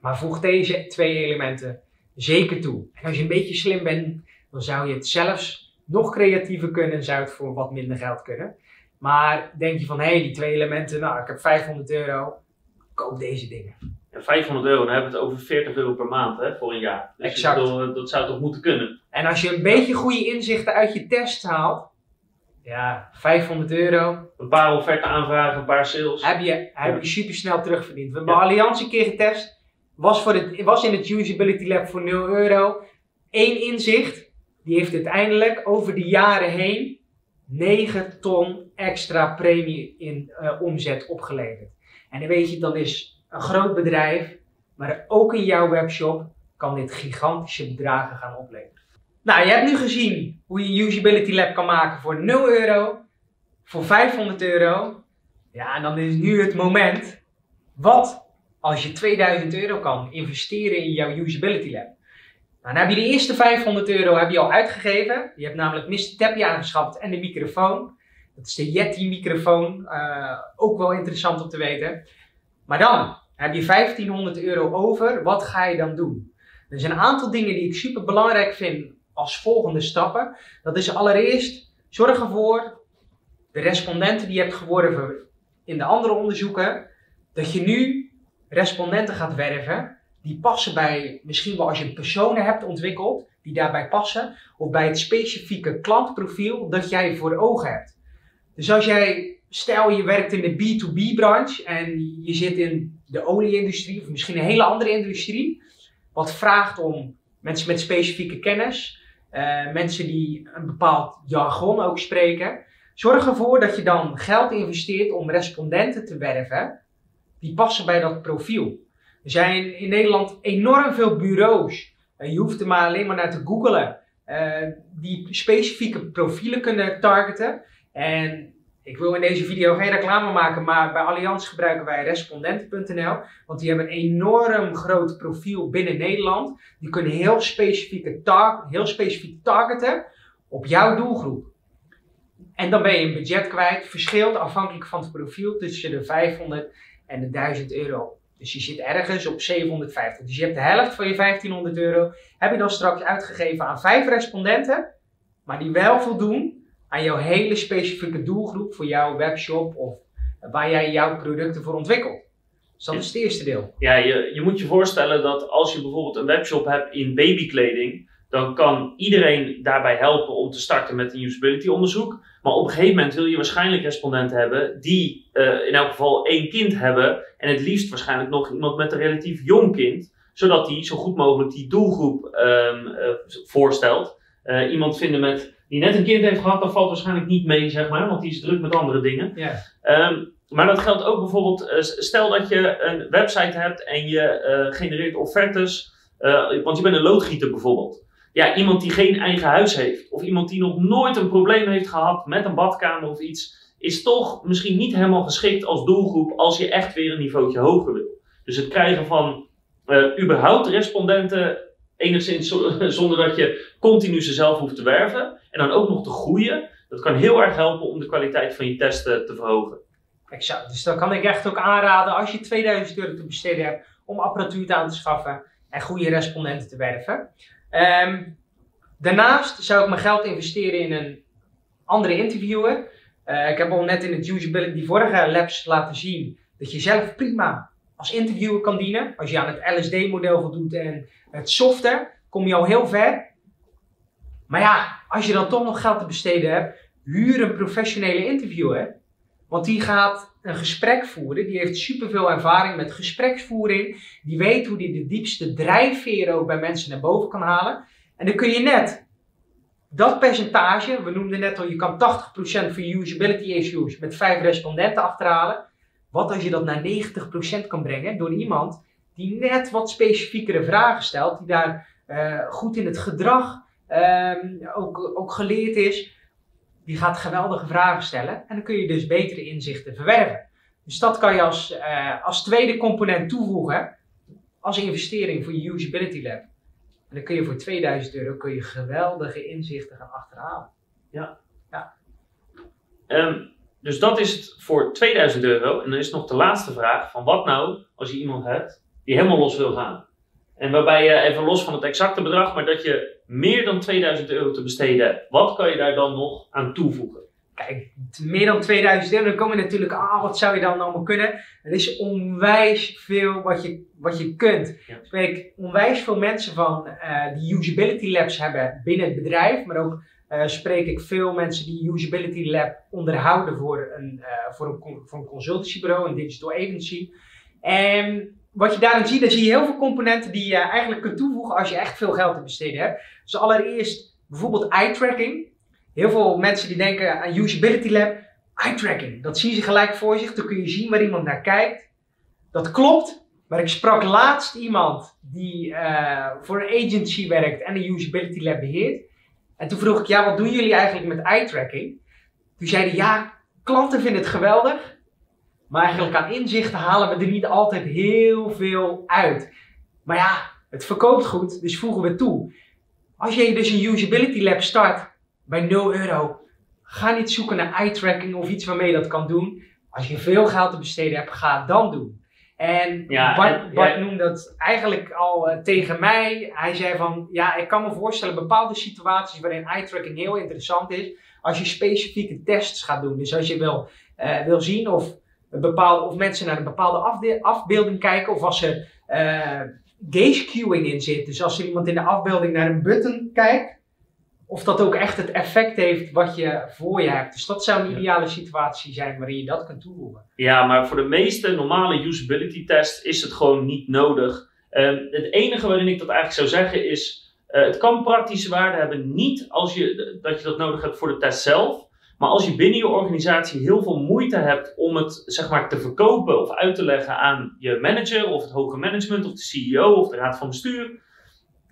Maar voeg deze twee elementen zeker toe. En als je een beetje slim bent, dan zou je het zelfs nog creatiever kunnen en zou het voor wat minder geld kunnen. Maar denk je van, hé, hey, die twee elementen, nou, ik heb 500 euro, koop deze dingen.
En 500 euro, dan hebben we het over 40 euro per maand hè, voor een jaar. Dus
exact.
Dat, dat zou toch moeten kunnen.
En als je een beetje goede inzichten uit je test haalt, ja, 500 euro.
Een paar offerten aanvragen, een paar sales.
Heb je, heb je super snel terugverdiend. We hebben ja. Allianz een keer getest. Was, voor het, was in het Usability Lab voor 0 euro. Eén inzicht. Die heeft uiteindelijk over de jaren heen 9 ton extra premie in uh, omzet opgeleverd. En dan weet je, dat is een groot bedrijf. Maar ook in jouw webshop kan dit gigantische bedragen gaan opleveren. Nou, je hebt nu gezien hoe je Usability Lab kan maken voor 0 euro, voor 500 euro. Ja, en dan is nu het moment. Wat als je 2000 euro kan investeren in jouw Usability Lab? Nou, dan heb je de eerste 500 euro heb je al uitgegeven. Je hebt namelijk Mr. Tappy aangeschaft en de microfoon. Dat is de Yeti microfoon. Uh, ook wel interessant om te weten. Maar dan heb je 1500 euro over. Wat ga je dan doen? Er zijn een aantal dingen die ik super belangrijk vind als volgende stappen. Dat is allereerst zorg ervoor, de respondenten die je hebt geworven in de andere onderzoeken, dat je nu respondenten gaat werven die passen bij, misschien wel als je personen hebt ontwikkeld, die daarbij passen, of bij het specifieke klantprofiel dat jij voor ogen hebt. Dus als jij, stel je werkt in de B2B-branche en je zit in de olieindustrie of misschien een hele andere industrie, wat vraagt om mensen met specifieke kennis, uh, mensen die een bepaald jargon ook spreken. Zorg ervoor dat je dan geld investeert om respondenten te werven die passen bij dat profiel. Er zijn in Nederland enorm veel bureaus. Uh, je hoeft er maar alleen maar naar te googlen. Uh, die specifieke profielen kunnen targeten. En ik wil in deze video geen reclame maken, maar bij Allianz gebruiken wij respondent.nl. Want die hebben een enorm groot profiel binnen Nederland. Die kunnen heel, specifieke heel specifiek targeten op jouw doelgroep. En dan ben je een budget kwijt, verschilt afhankelijk van het profiel tussen de 500 en de 1000 euro. Dus je zit ergens op 750. Dus je hebt de helft van je 1500 euro, heb je dan straks uitgegeven aan vijf respondenten, maar die wel voldoen aan jouw hele specifieke doelgroep voor jouw webshop of waar jij jouw producten voor ontwikkelt. Dus dat is het eerste deel.
Ja, je, je moet je voorstellen dat als je bijvoorbeeld een webshop hebt in babykleding, dan kan iedereen daarbij helpen om te starten met een usability onderzoek. Maar op een gegeven moment wil je waarschijnlijk respondenten hebben die uh, in elk geval één kind hebben. En het liefst waarschijnlijk nog iemand met een relatief jong kind. Zodat die zo goed mogelijk die doelgroep um, uh, voorstelt. Uh, iemand vinden met die net een kind heeft gehad, dat valt waarschijnlijk niet mee, zeg maar, want die is druk met andere dingen.
Yeah.
Um, maar dat geldt ook bijvoorbeeld, stel dat je een website hebt en je genereert offertes, want je bent een loodgieter bijvoorbeeld. Ja, iemand die geen eigen huis heeft, of iemand die nog nooit een probleem heeft gehad met een badkamer of iets, is toch misschien niet helemaal geschikt als doelgroep als je echt weer een niveautje hoger wil. Dus het krijgen van überhaupt respondenten enigszins zonder dat je continu ze zelf hoeft te werven. En dan ook nog te groeien. Dat kan heel erg helpen om de kwaliteit van je testen te verhogen.
Exact. Dus dan kan ik echt ook aanraden als je 2000 euro te besteden hebt om apparatuur aan te schaffen en goede respondenten te werven. Um, daarnaast zou ik mijn geld investeren in een andere interviewer. Uh, ik heb al net in het usability vorige labs laten zien dat je zelf prima als interviewer kan dienen. Als je aan het LSD-model voldoet en het software, kom je al heel ver. Maar ja, als je dan toch nog geld te besteden hebt, huur een professionele interviewer. Want die gaat een gesprek voeren. Die heeft superveel ervaring met gespreksvoering. Die weet hoe die de diepste drijfveren ook bij mensen naar boven kan halen. En dan kun je net dat percentage, we noemden net al, je kan 80% van usability issues met vijf respondenten achterhalen. Wat als je dat naar 90% kan brengen door iemand die net wat specifiekere vragen stelt, die daar eh, goed in het gedrag ehm, ook, ook geleerd is, die gaat geweldige vragen stellen en dan kun je dus betere inzichten verwerven. Dus dat kan je als, eh, als tweede component toevoegen als investering voor je Usability Lab. En dan kun je voor 2000 euro kun je geweldige inzichten gaan achterhalen.
Ja. ja. Um, dus dat is het voor 2000 euro. En dan is nog de laatste vraag: van wat nou als je iemand hebt die helemaal los wil gaan? En waarbij je even los van het exacte bedrag, maar dat je meer dan 2000 euro te besteden hebt. Wat kan je daar dan nog aan toevoegen?
Kijk, meer dan 2000 euro, dan kom je natuurlijk, ah, wat zou je dan allemaal kunnen? Er is onwijs veel wat je, wat je kunt. Ja. Spreek onwijs veel mensen van uh, die usability labs hebben binnen het bedrijf, maar ook uh, spreek ik veel mensen die usability lab onderhouden voor een, uh, voor een, voor een consultancybureau, een digital agency. En wat je daarin ziet, dan zie je heel veel componenten die je eigenlijk kunt toevoegen als je echt veel geld te besteden hebt. Dus allereerst bijvoorbeeld eye tracking. Heel veel mensen die denken aan Usability Lab, eye tracking. Dat zien ze gelijk voor zich, dan kun je zien waar iemand naar kijkt. Dat klopt, maar ik sprak laatst iemand die uh, voor een agency werkt en een Usability Lab beheert. En toen vroeg ik, ja, wat doen jullie eigenlijk met eye tracking? Toen zeiden ja, klanten vinden het geweldig, maar eigenlijk aan inzichten halen we er niet altijd heel veel uit. Maar ja, het verkoopt goed, dus voegen we toe. Als je dus een usability lab start bij 0 euro, ga niet zoeken naar eye tracking of iets waarmee je dat kan doen. Als je veel geld te besteden hebt, ga het dan doen. En ja, Bart, Bart noemde dat eigenlijk al uh, tegen mij. Hij zei van, ja, ik kan me voorstellen bepaalde situaties waarin eye tracking heel interessant is. Als je specifieke tests gaat doen. Dus als je wil, uh, wil zien of bepaalde, of mensen naar een bepaalde afbeelding kijken of als er uh, gaze queuing in zit. Dus als iemand in de afbeelding naar een button kijkt, of dat ook echt het effect heeft wat je voor je hebt. Dus dat zou een ideale situatie zijn waarin je dat kunt toevoegen.
Ja, maar voor de meeste normale usability tests is het gewoon niet nodig. Um, het enige waarin ik dat eigenlijk zou zeggen is, uh, het kan praktische waarde hebben, niet als je, dat je dat nodig hebt voor de test zelf. Maar als je binnen je organisatie heel veel moeite hebt om het zeg maar, te verkopen of uit te leggen aan je manager of het hoge management of de CEO of de raad van bestuur,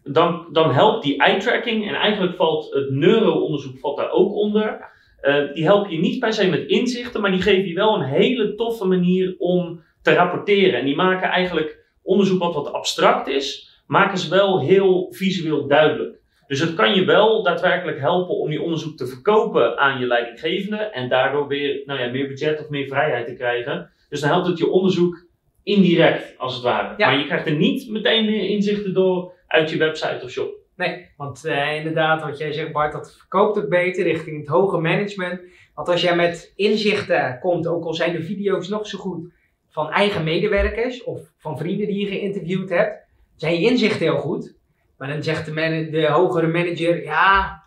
dan, dan helpt die eye tracking en eigenlijk valt het neuroonderzoek valt daar ook onder. Uh, die helpen je niet per se met inzichten, maar die geven je wel een hele toffe manier om te rapporteren. En die maken eigenlijk onderzoek wat wat abstract is, maken ze wel heel visueel duidelijk. Dus het kan je wel daadwerkelijk helpen om je onderzoek te verkopen aan je leidinggevende en daardoor weer nou ja, meer budget of meer vrijheid te krijgen. Dus dan helpt het je onderzoek indirect, als het ware. Maar je krijgt er niet meteen meer inzichten door uit je website of shop.
Nee, want uh, inderdaad, wat jij zegt Bart, dat verkoopt ook beter richting het hoge management. Want als jij met inzichten komt, ook al zijn de video's nog zo goed van eigen medewerkers of van vrienden die je geïnterviewd hebt, zijn je inzichten heel goed. Maar dan zegt de, de hogere manager, ja,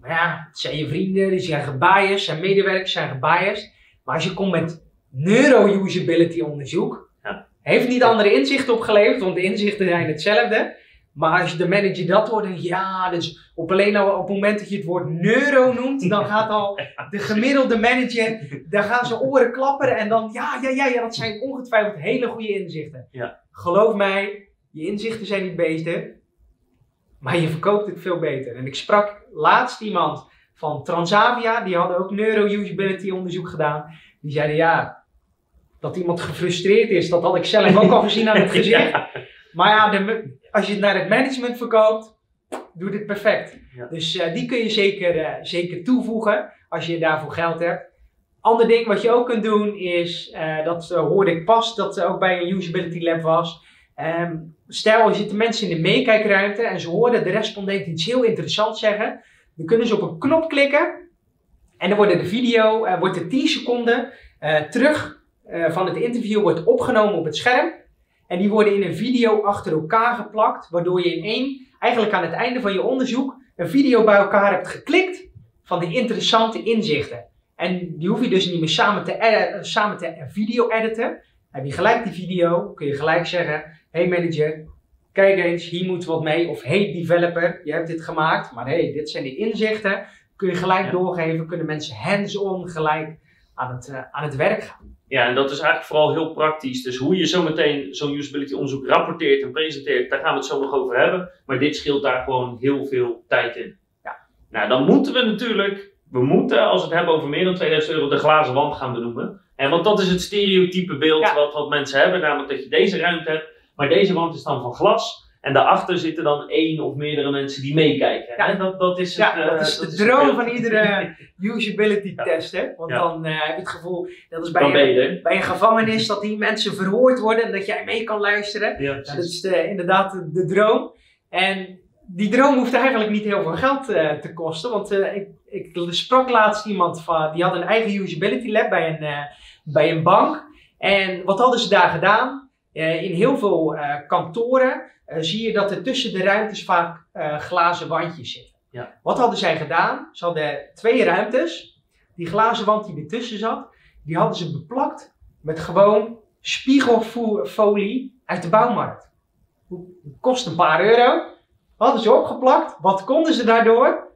maar ja, het zijn je vrienden, die zijn gebiased, zijn medewerkers zijn gebiased. Maar als je komt met neuro-usability onderzoek, ja. heeft niet andere inzichten opgeleverd, want de inzichten zijn hetzelfde. Maar als je de manager dat hoort, dan ja, dus op alleen al op het moment dat je het woord neuro noemt, dan gaat al de gemiddelde manager, dan gaan ze oren klapperen en dan, ja, ja, ja, ja, dat zijn ongetwijfeld hele goede inzichten. Ja. Geloof mij, je inzichten zijn niet beter, maar je verkoopt het veel beter. En ik sprak laatst iemand van Transavia, die hadden ook neuro-usability onderzoek gedaan. Die zeiden ja, dat iemand gefrustreerd is, dat had ik zelf ook al gezien aan het gezicht. Maar ja, de, als je het naar het management verkoopt, doet het perfect. Dus uh, die kun je zeker, uh, zeker toevoegen als je daarvoor geld hebt. Ander ding wat je ook kunt doen is, uh, dat hoorde ik pas, dat ook bij een usability lab was. Um, stel, er zitten mensen in de meekijkruimte en ze horen de respondent iets heel interessants zeggen. Dan kunnen ze op een knop klikken en dan wordt de video, uh, wordt de 10 seconden uh, terug uh, van het interview wordt opgenomen op het scherm. En die worden in een video achter elkaar geplakt, waardoor je in één, eigenlijk aan het einde van je onderzoek, een video bij elkaar hebt geklikt van de interessante inzichten. En die hoef je dus niet meer samen te, samen te video editen. Heb je gelijk die video, kun je gelijk zeggen, hey manager, kijk eens, hier moet wat mee. Of hey developer, je hebt dit gemaakt, maar hey, dit zijn de inzichten. Kun je gelijk doorgeven, kunnen mensen hands-on gelijk aan het, eh, aan het werk gaan.
Ja, en dat is eigenlijk vooral heel praktisch. Dus hoe je zometeen zo'n usability onderzoek rapporteert en presenteert, daar gaan we het zo nog over hebben. Maar dit scheelt daar gewoon heel veel tijd in.
Ja.
Nou, dan moeten we natuurlijk, we moeten als we het hebben over meer dan 2000 euro, de glazen wand gaan benoemen. En want dat is het stereotype beeld
Ja.
wat, wat mensen hebben, namelijk dat je deze ruimte hebt, maar deze wand is dan van glas. En daarachter zitten dan één of meerdere mensen die meekijken.
Ja.
Hè? Dat, dat is, het,
Ja,
eh,
dat is de droom van iedere usability
Ja.
tester. Want
Ja.
dan eh, heb je het gevoel, dat is bij, een, bij een gevangenis, dat die mensen verhoord worden en dat jij mee kan luisteren.
Ja,
dat is de- inderdaad de, de droom. En die droom hoeft eigenlijk niet heel veel geld eh, te kosten. Want eh, ik, ik sprak laatst iemand van, die had een eigen usability lab bij een, eh, bij een bank. En wat hadden ze daar gedaan? Eh, in heel veel eh, kantoren eh, zie je dat er tussen de ruimtes vaak glazen wandjes zitten.
Ja.
Wat hadden zij gedaan? Ze hadden twee ruimtes. Die glazen wand die ertussen zat, die hadden ze beplakt met gewoon spiegelfolie uit de bouwmarkt. Kost een paar euro. Hadden ze opgeplakt. Wat konden ze daardoor?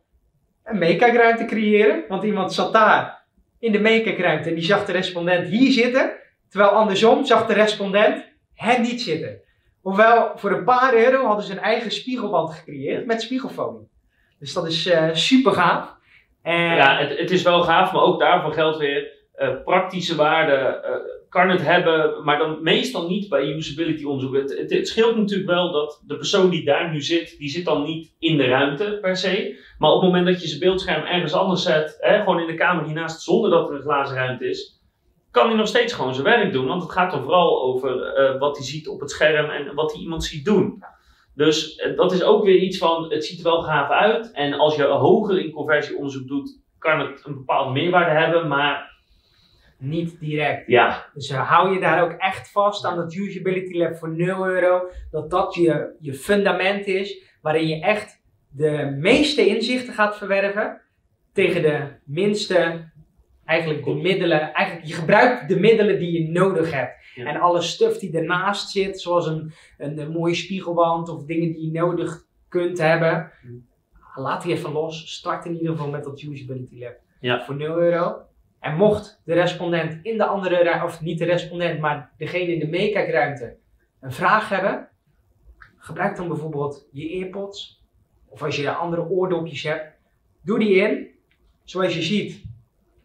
Een meekijkruimte creëren. Want iemand zat daar in de meekijkruimte en die zag de respondent hier zitten. Terwijl andersom zag de respondent hen niet zitten. Hoewel voor een paar euro hadden ze een eigen spiegelwand gecreëerd met spiegelfolie. Dus dat is eh, super gaaf. En
Ja, het, het is wel gaaf, maar ook daarvoor geldt weer eh, praktische waarde. eh, kan het hebben, maar dan meestal niet bij usability onderzoek. Het, het, het scheelt natuurlijk wel dat de persoon die daar nu zit, die zit dan niet in de ruimte per se. Maar op het moment dat je zijn beeldscherm ergens anders zet, hè, gewoon in de kamer hiernaast, zonder dat er een glazen ruimte is, kan hij nog steeds gewoon zijn werk doen. Want het gaat dan vooral over eh, wat hij ziet op het scherm en wat hij iemand ziet doen. Dus eh, dat is ook weer iets van, het ziet er wel gaaf uit. En als je hoger in conversieonderzoek doet, kan het een bepaalde meerwaarde hebben. Maar
niet direct.
ja,
Dus eh, hou je daar ook echt vast aan dat usability lab voor 0 euro. Dat dat je, je fundament is. Waarin je echt de meeste inzichten gaat verwerven. Tegen de minste, eigenlijk de middelen. Eigenlijk, je gebruikt de middelen die je nodig hebt.
Ja.
En alle stuff die ernaast zit. Zoals een, een, een mooie spiegelwand of dingen die je nodig kunt hebben. Laat die even los. Start in ieder geval met dat usability lab.
Ja.
Voor 0 euro. En mocht de respondent in de andere of niet de respondent, maar degene in de meekijkruimte een vraag hebben, gebruik dan bijvoorbeeld je earpods. Of als je andere oordopjes hebt, doe die in. Zoals je ziet,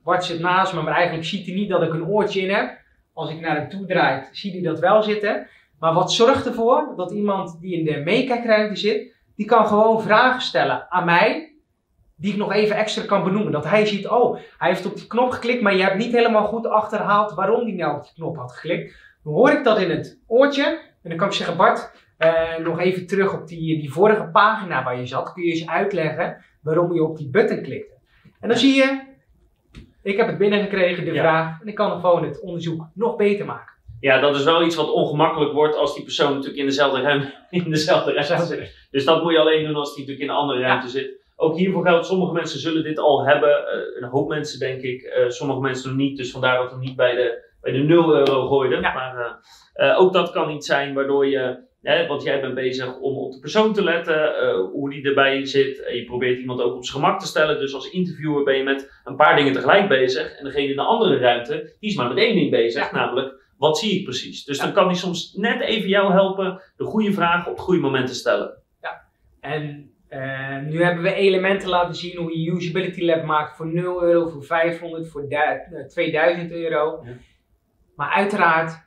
Bart zit naast me, maar eigenlijk ziet hij niet dat ik een oortje in heb. Als ik naar hem toe draai, ziet hij dat wel zitten. Maar wat zorgt ervoor dat iemand die in de meekijkruimte zit, die kan gewoon vragen stellen aan mij, die ik nog even extra kan benoemen. Dat hij ziet, oh, hij heeft op die knop geklikt, maar je hebt niet helemaal goed achterhaald waarom hij nou op die knop had geklikt. Dan hoor ik dat in het oortje en dan kan ik zeggen, Bart, eh, nog even terug op die, die vorige pagina waar je zat. Kun je eens uitleggen waarom je op die button klikte. En dan zie je, ik heb het binnengekregen, de
Ja.
vraag, en ik kan gewoon het onderzoek nog beter maken.
ja, dat is wel iets wat ongemakkelijk wordt als die persoon natuurlijk in dezelfde ruimte, in dezelfde ruimte zit. Dus dat moet je alleen doen als die natuurlijk in een andere ruimte zit. Ook hiervoor geldt, sommige mensen zullen dit al hebben. eh, een hoop mensen denk ik, eh, sommige mensen nog niet. Dus vandaar dat we niet bij de, bij de 0 euro gooiden.
Ja.
Maar eh, ook dat kan iets zijn waardoor je, hè, want jij bent bezig om op de persoon te letten, eh, hoe die erbij zit. En je probeert iemand ook op zijn gemak te stellen. Dus als interviewer ben je met een paar dingen tegelijk bezig. En degene in de andere ruimte, die is maar met één ding bezig.
Ja.
Namelijk, wat zie ik precies? Dus
Ja.
dan kan die soms net even jou helpen de goede vragen op het goede moment te stellen.
En eh, nu hebben we elementen laten zien hoe je usability lab maakt voor 0 euro, voor 500, voor du- eh, 2000 euro.
Ja.
Maar uiteraard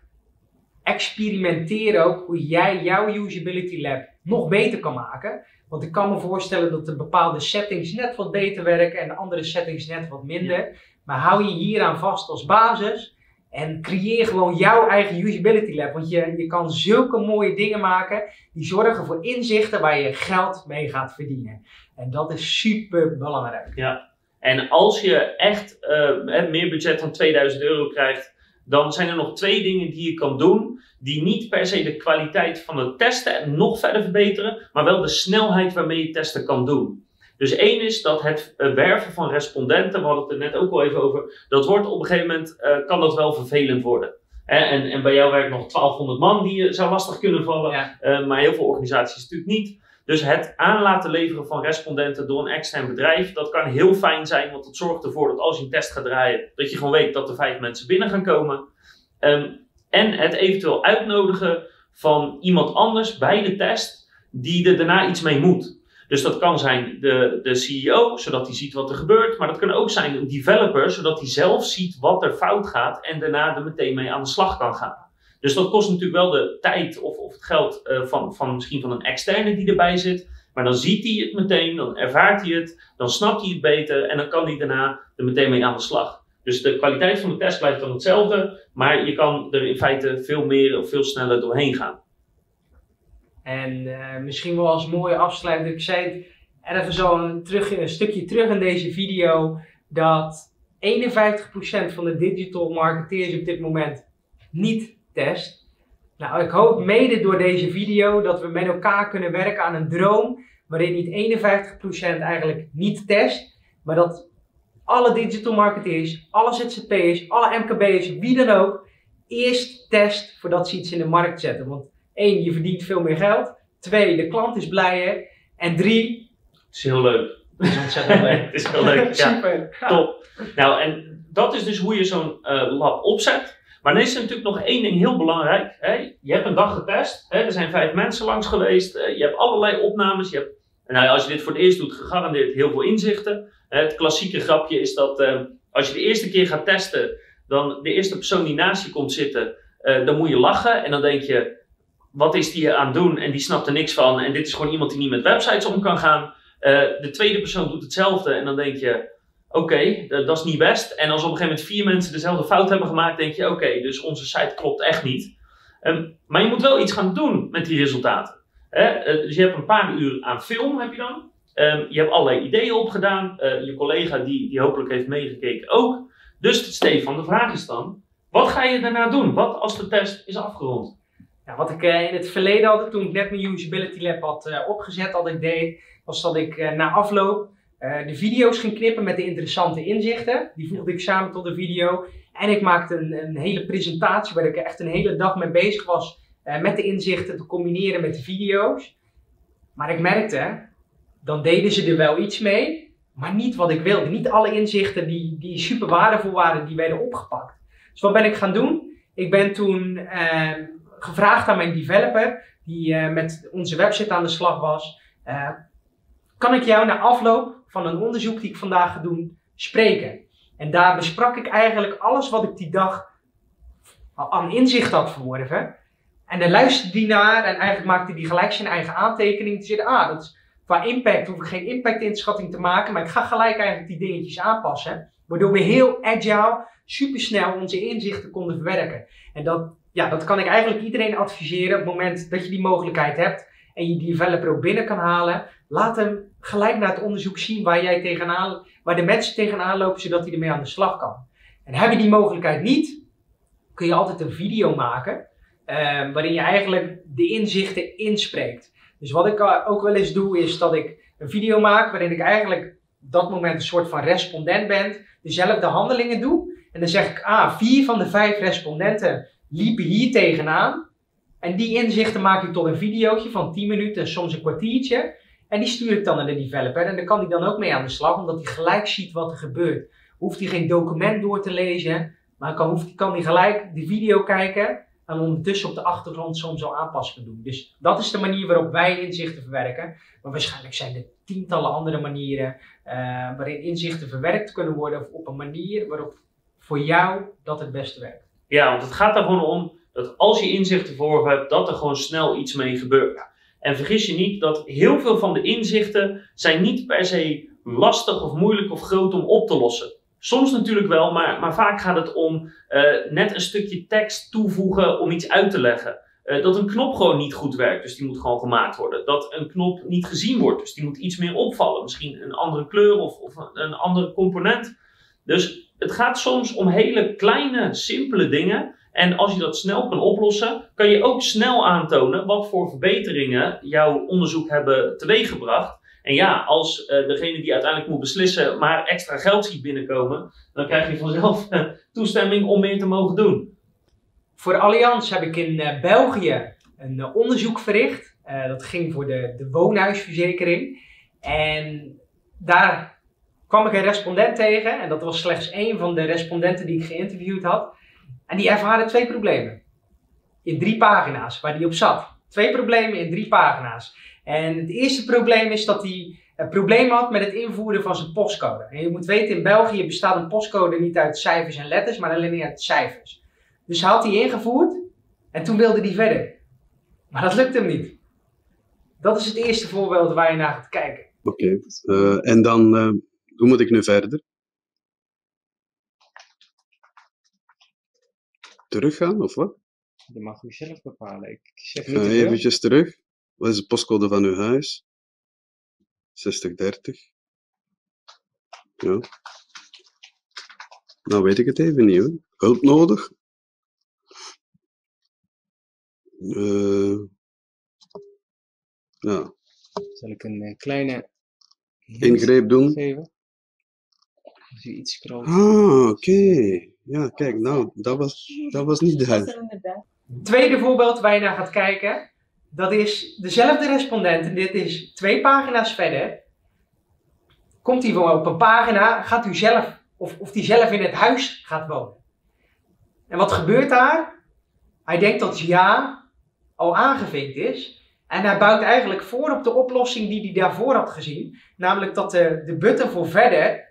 experimenteer ook hoe jij jouw usability lab nog beter kan maken. Want ik kan me voorstellen dat de bepaalde settings net wat beter werken en de andere settings net wat minder. Maar hou je hieraan vast als basis en creëer gewoon jouw eigen usability lab. Want je, je kan zulke mooie dingen maken die zorgen voor inzichten waar je geld mee gaat verdienen. En dat is super belangrijk.
En als je echt eh, meer budget dan 2000 euro krijgt, dan zijn er nog twee dingen die je kan doen. Die niet per se de kwaliteit van het testen nog verder verbeteren, maar wel de snelheid waarmee je testen kan doen. Dus één is dat het eh, werven van respondenten, we hadden het er net ook al even over, dat wordt op een gegeven moment, eh, kan dat wel vervelend worden. Hè, en, en bij jou werkt nog 1200 man die je zou lastig kunnen vallen.
Ja.
Eh, maar heel veel organisaties natuurlijk niet. Dus het aan laten leveren van respondenten door een extern bedrijf, dat kan heel fijn zijn, want dat zorgt ervoor dat als je een test gaat draaien, dat je gewoon weet dat er vijf mensen binnen gaan komen. Ehm, en het eventueel uitnodigen van iemand anders bij de test die er daarna iets mee moet. Dus dat kan zijn de, de CEO, zodat hij ziet wat er gebeurt. Maar dat kan ook zijn een developer, zodat hij zelf ziet wat er fout gaat en daarna er meteen mee aan de slag kan gaan. Dus dat kost natuurlijk wel de tijd of, of het geld uh, van, van misschien van een externe die erbij zit. Maar dan ziet hij het meteen, dan ervaart hij het, dan snapt hij het beter en dan kan hij daarna er meteen mee aan de slag. Dus de kwaliteit van de test blijft dan hetzelfde, maar je kan er in feite veel meer of veel sneller doorheen gaan.
En uh, misschien wel als mooie afsluiting, ik zei het even zo een stukje terug in deze video, dat 51% van de digital marketeers op dit moment niet test. Nou, ik hoop mede door deze video dat we met elkaar kunnen werken aan een droom waarin niet 51% eigenlijk niet test, maar dat alle digital marketeers, alle ZZP'ers, alle MKB'ers, wie dan ook, eerst test voordat ze iets in de markt zetten. Want één, je verdient veel meer geld. Twee, de klant is blijer. En drie...
Het is heel leuk.
Het is ontzettend leuk.
het is heel leuk, ja.
Super.
Top. Nou, en dat is dus hoe je zo'n uh, lab opzet. Maar dan is er natuurlijk nog één ding heel belangrijk. Hè? Je hebt een dag getest, hè? er zijn vijf mensen langs geweest, je hebt allerlei opnames. Je hebt, nou als je dit voor het eerst doet, gegarandeerd heel veel inzichten. Het klassieke grapje is dat uh, als je de eerste keer gaat testen, dan de eerste persoon die naast je komt zitten, uh, dan moet je lachen. En dan denk je, wat is die aan het doen? En die snapt er niks van. En dit is gewoon iemand die niet met websites om kan gaan. de tweede persoon doet hetzelfde en dan denk je, oké, okay, dat is niet best. En als op een gegeven moment vier mensen dezelfde fout hebben gemaakt, denk je, oké, dus onze site klopt echt niet. Um, maar je moet wel iets gaan doen met die resultaten. Hè? Uh, dus je hebt een paar uur aan film, heb je dan. Um, je hebt allerlei ideeën opgedaan. Uh, je collega die, die hopelijk heeft meegekeken ook. Dus Stefan, de vraag is dan, wat ga je daarna doen? Wat als de test is afgerond?
Ja, wat ik in het verleden altijd, toen ik net mijn Usability Lab had opgezet, dat ik deed, was dat ik na afloop uh, de video's ging knippen met de interessante inzichten. Die voegde ik samen tot de video. En ik maakte een, een hele presentatie waar ik echt een hele dag mee bezig was uh, met de inzichten te combineren met de video's. Maar ik merkte, dan deden ze er wel iets mee, maar niet wat ik wilde. Niet alle inzichten die, die super waardevol waren, die werden opgepakt. Dus wat ben ik gaan doen? Ik ben toen uh, gevraagd aan mijn developer, die met onze website aan de slag was. kan ik jou na afloop van een onderzoek die ik vandaag ga doen spreken. En daar besprak ik eigenlijk alles wat ik die dag aan inzicht had verworven. En dan luisterde die naar en eigenlijk maakte die gelijk zijn eigen aantekening. Die zei, ah, dat is, qua impact hoef ik geen impact-inschatting te maken, maar ik ga gelijk eigenlijk die dingetjes aanpassen. Waardoor we heel agile, supersnel onze inzichten konden verwerken. En dat, ja, dat kan ik eigenlijk iedereen adviseren op het moment dat je die mogelijkheid hebt en je developer ook binnen kan halen. Laat hem gelijk naar het onderzoek zien waar, jij tegenaan, waar de mensen tegenaan lopen, zodat hij ermee aan de slag kan. En heb je die mogelijkheid niet, kun je altijd een video maken, uh, waarin je eigenlijk de inzichten inspreekt. Dus wat ik ook wel eens doe, is dat ik een video maak waarin ik eigenlijk dat moment een soort van respondent ben, dezelfde handelingen doe. En dan zeg ik, ah, vier van de vijf respondenten liepen hier tegenaan. En die inzichten maak ik tot een videootje van 10 minuten, soms een kwartiertje. En die stuur ik dan naar de developer. En daar kan hij dan ook mee aan de slag, omdat hij gelijk ziet wat er gebeurt. Hoeft hij geen document door te lezen, maar kan, hoeft, kan hij gelijk de video kijken. En ondertussen op de achtergrond soms al aanpassingen doen. Dus dat is de manier waarop wij inzichten verwerken. Maar waarschijnlijk zijn er tientallen andere manieren uh, waarin inzichten verwerkt kunnen worden. Op een manier waarop voor jou dat het beste werkt.
Ja, want het gaat er gewoon om dat als je inzichten voor hebt, dat er gewoon snel iets mee gebeurt. En vergis je niet dat heel veel van de inzichten zijn niet per se lastig of moeilijk of groot om op te lossen. Soms natuurlijk wel, maar, maar vaak gaat het om uh, net een stukje tekst toevoegen om iets uit te leggen. Uh, dat een knop gewoon niet goed werkt, dus die moet gewoon gemaakt worden. Dat een knop niet gezien wordt, dus die moet iets meer opvallen. Misschien een andere kleur of, of een andere component. Dus het gaat soms om hele kleine, simpele dingen en als je dat snel kan oplossen, kan je ook snel aantonen wat voor verbeteringen jouw onderzoek hebben teweeggebracht. En ja, als uh, degene die uiteindelijk moet beslissen maar extra geld ziet binnenkomen, dan krijg je vanzelf toestemming om meer te mogen doen.
Voor Allianz heb ik in uh, België een onderzoek verricht. Eh, dat ging voor de, de woonhuisverzekering. En daar kwam ik een respondent tegen. En dat was slechts één van de respondenten die ik geïnterviewd had. En die ervaarde twee problemen. In drie pagina's waar die op zat. Twee problemen in drie pagina's. En het eerste probleem is dat hij een probleem had met het invoeren van zijn postcode. En je moet weten, in België bestaat een postcode niet uit cijfers en letters, maar alleen uit cijfers. Dus hij had die ingevoerd en toen wilde hij verder. Maar dat lukte hem niet. Dat is het eerste voorbeeld waar je naar gaat kijken.
Oké, uh, en dan, uh, hoe moet ik nu verder? Teruggaan of wat?
Dat mag u zelf bepalen. Ik zeg
niet uh, eventjes terug. Wat is de postcode van uw huis? 6030. Ja. Nou weet ik het even niet hoor. Hulp nodig? Uh, ja.
Zal ik een uh, kleine
ingreep doen?
Geven? Als u iets scrolt.
Ah, oké. Ja, kijk, nou, dat was, dat was niet duidelijk.
Tweede voorbeeld waar je naar gaat kijken dat is dezelfde respondent. En dit is twee pagina's verder. Komt hij op een pagina, gaat u zelf, of, of die zelf in het huis gaat wonen. En wat gebeurt daar? Hij denkt dat ja al aangevinkt is. En hij bouwt eigenlijk voor op de oplossing die hij daarvoor had gezien. Namelijk dat de, de button voor verder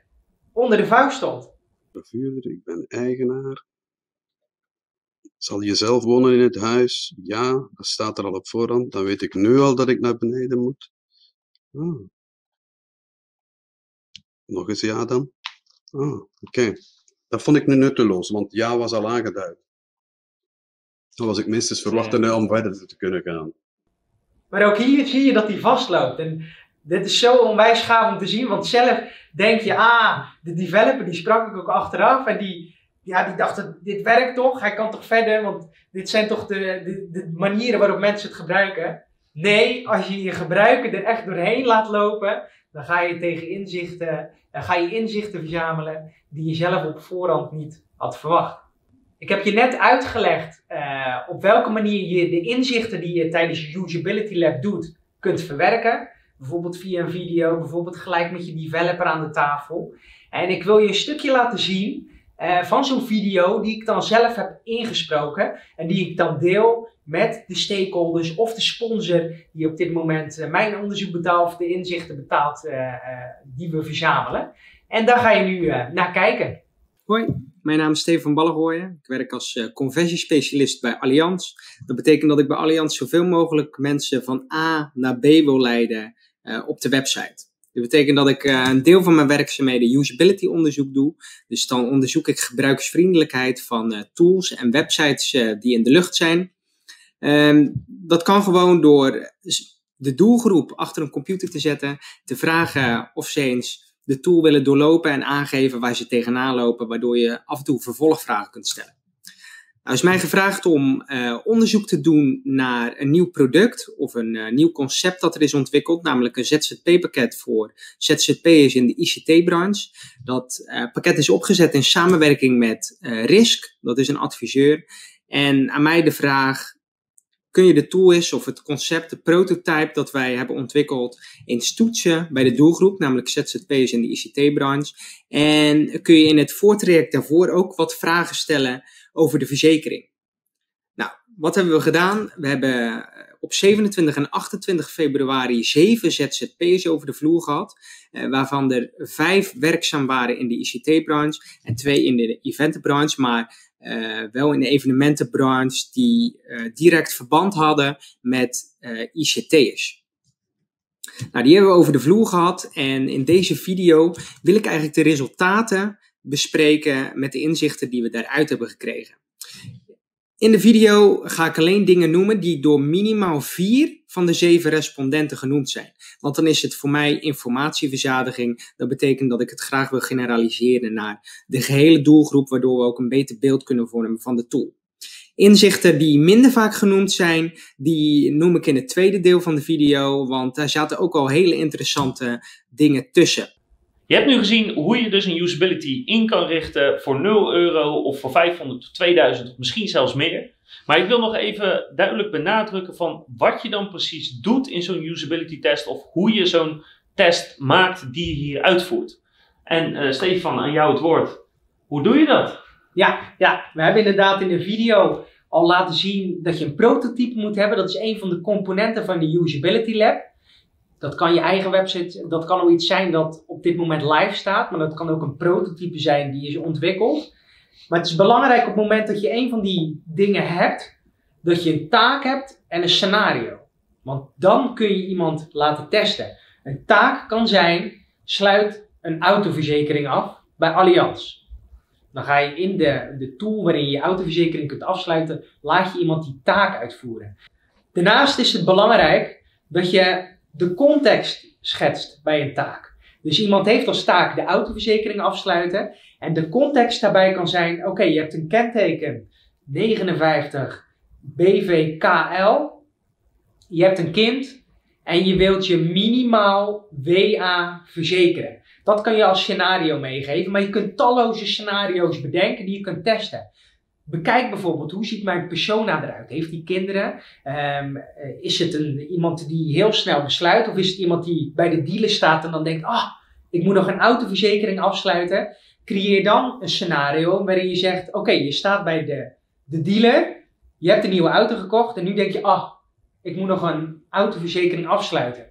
onder de vuist stond.
Vervuurder, ik ben eigenaar. Zal je zelf wonen in het huis? Ja, dat staat er al op voorhand. Dan weet ik nu al dat ik naar beneden moet. Ah. Nog eens ja dan? Ah, oké. Dat vond ik nu nutteloos, want ja was al aangeduid. Dan was ik minstens verwachten om verder te kunnen gaan.
Maar ook hier zie je dat hij vastloopt. En dit is zo onwijs gaaf om te zien, want zelf denk je, ah, de developer, die sprak ik ook achteraf en die, ja, die dachten, dit werkt toch, hij kan toch verder, want dit zijn toch de, de, de manieren waarop mensen het gebruiken. Nee, als je je gebruiker er echt doorheen laat lopen, dan ga je tegen inzichten, dan ga je inzichten verzamelen die je zelf op voorhand niet had verwacht. Ik heb je net uitgelegd uh, op welke manier je de inzichten die je tijdens je Usability Lab doet, kunt verwerken. Bijvoorbeeld via een video, bijvoorbeeld gelijk met je developer aan de tafel. En ik wil je een stukje laten zien uh, van zo'n video die ik dan zelf heb ingesproken en die ik dan deel met de stakeholders of de sponsor die op dit moment uh, mijn onderzoek betaalt of de inzichten betaalt uh, die we verzamelen. En daar ga je nu naar kijken. Hoi, mijn naam is Steven Ballegooien. Ik werk als conversiespecialist bij Allianz. Dat betekent dat ik bij Allianz zoveel mogelijk mensen van A naar B wil leiden op de website. Dat betekent dat ik uh, een deel van mijn werkzaamheden usability onderzoek doe. Dus dan onderzoek ik gebruikersvriendelijkheid van uh, tools en websites die in de lucht zijn. Um, dat kan gewoon door de doelgroep achter een computer te zetten, te vragen of ze eens de tool willen doorlopen en aangeven waar ze tegenaan lopen, waardoor je af en toe vervolgvragen kunt stellen. Nou is mij gevraagd om uh, onderzoek te doen naar een nieuw product of een uh, nieuw concept dat er is ontwikkeld, namelijk een ZZP-pakket voor ZZP'ers in de ICT-branche. Dat uh, pakket is opgezet in samenwerking met RISC, dat is een adviseur. En aan mij de vraag, kun je de tool is of het concept, de prototype dat wij hebben ontwikkeld, eens toetsen bij de doelgroep, namelijk ZZP'ers in de ICT-branche. En kun je in het voortraject daarvoor ook wat vragen stellen over de verzekering. Nou, wat hebben we gedaan? We hebben eh, op 27 en 28 februari zeven ZZP'ers over de vloer gehad, eh, waarvan er vijf werkzaam waren in de ICT-branche en twee in de eventenbranche, maar uh, wel in de evenementenbranche die uh, direct verband hadden met uh, ICT'ers. Nou, die hebben we over de vloer gehad en in deze video wil ik eigenlijk de resultaten bespreken met de inzichten die we daaruit hebben gekregen. In de video ga ik alleen dingen noemen die door minimaal vier van de zeven respondenten genoemd zijn. Want dan is het voor mij informatieverzadiging. Dat betekent dat ik het graag wil generaliseren naar de gehele doelgroep, waardoor we ook een beter beeld kunnen vormen van de tool. Inzichten die minder vaak genoemd zijn, die noem ik in het tweede deel van de video, want daar zaten ook al hele interessante dingen tussen.
Je hebt nu gezien hoe je dus een usability in kan richten voor 0 euro of voor 500 of 2000 of misschien zelfs meer. Maar ik wil nog even duidelijk benadrukken van wat je dan precies doet in zo'n usability test of hoe je zo'n test maakt die je hier uitvoert. En uh, Stefan, aan jou het woord. Hoe doe je dat?
Ja, ja, we hebben inderdaad in de video al laten zien dat je een prototype moet hebben. Dat is een van de componenten van de Usability Lab. Dat kan je eigen website, dat kan ook iets zijn dat op dit moment live staat, maar dat kan ook een prototype zijn die is ontwikkeld. Maar het is belangrijk op het moment dat je een van die dingen hebt, dat je een taak hebt en een scenario. Want dan kun je iemand laten testen. Een taak kan zijn, sluit een autoverzekering af bij Allianz. Dan ga je in de, de tool waarin je je autoverzekering kunt afsluiten, laat je iemand die taak uitvoeren. Daarnaast is het belangrijk dat je de context schetst bij een taak. Dus iemand heeft als taak de autoverzekering afsluiten. En de context daarbij kan zijn: oké, je hebt een kenteken 59 BVKL. Je hebt een kind en je wilt je minimaal WA verzekeren. Dat kan je als scenario meegeven, maar je kunt talloze scenario's bedenken die je kunt testen. Bekijk bijvoorbeeld, hoe ziet mijn persona eruit? Heeft hij kinderen? Um, is het een, iemand die heel snel besluit? Of is het iemand die bij de dealer staat en dan denkt, ah, ik moet nog een autoverzekering afsluiten? Creëer dan een scenario waarin je zegt, oké, je staat bij de, de dealer, je hebt een nieuwe auto gekocht en nu denk je, ah, ik moet nog een autoverzekering afsluiten.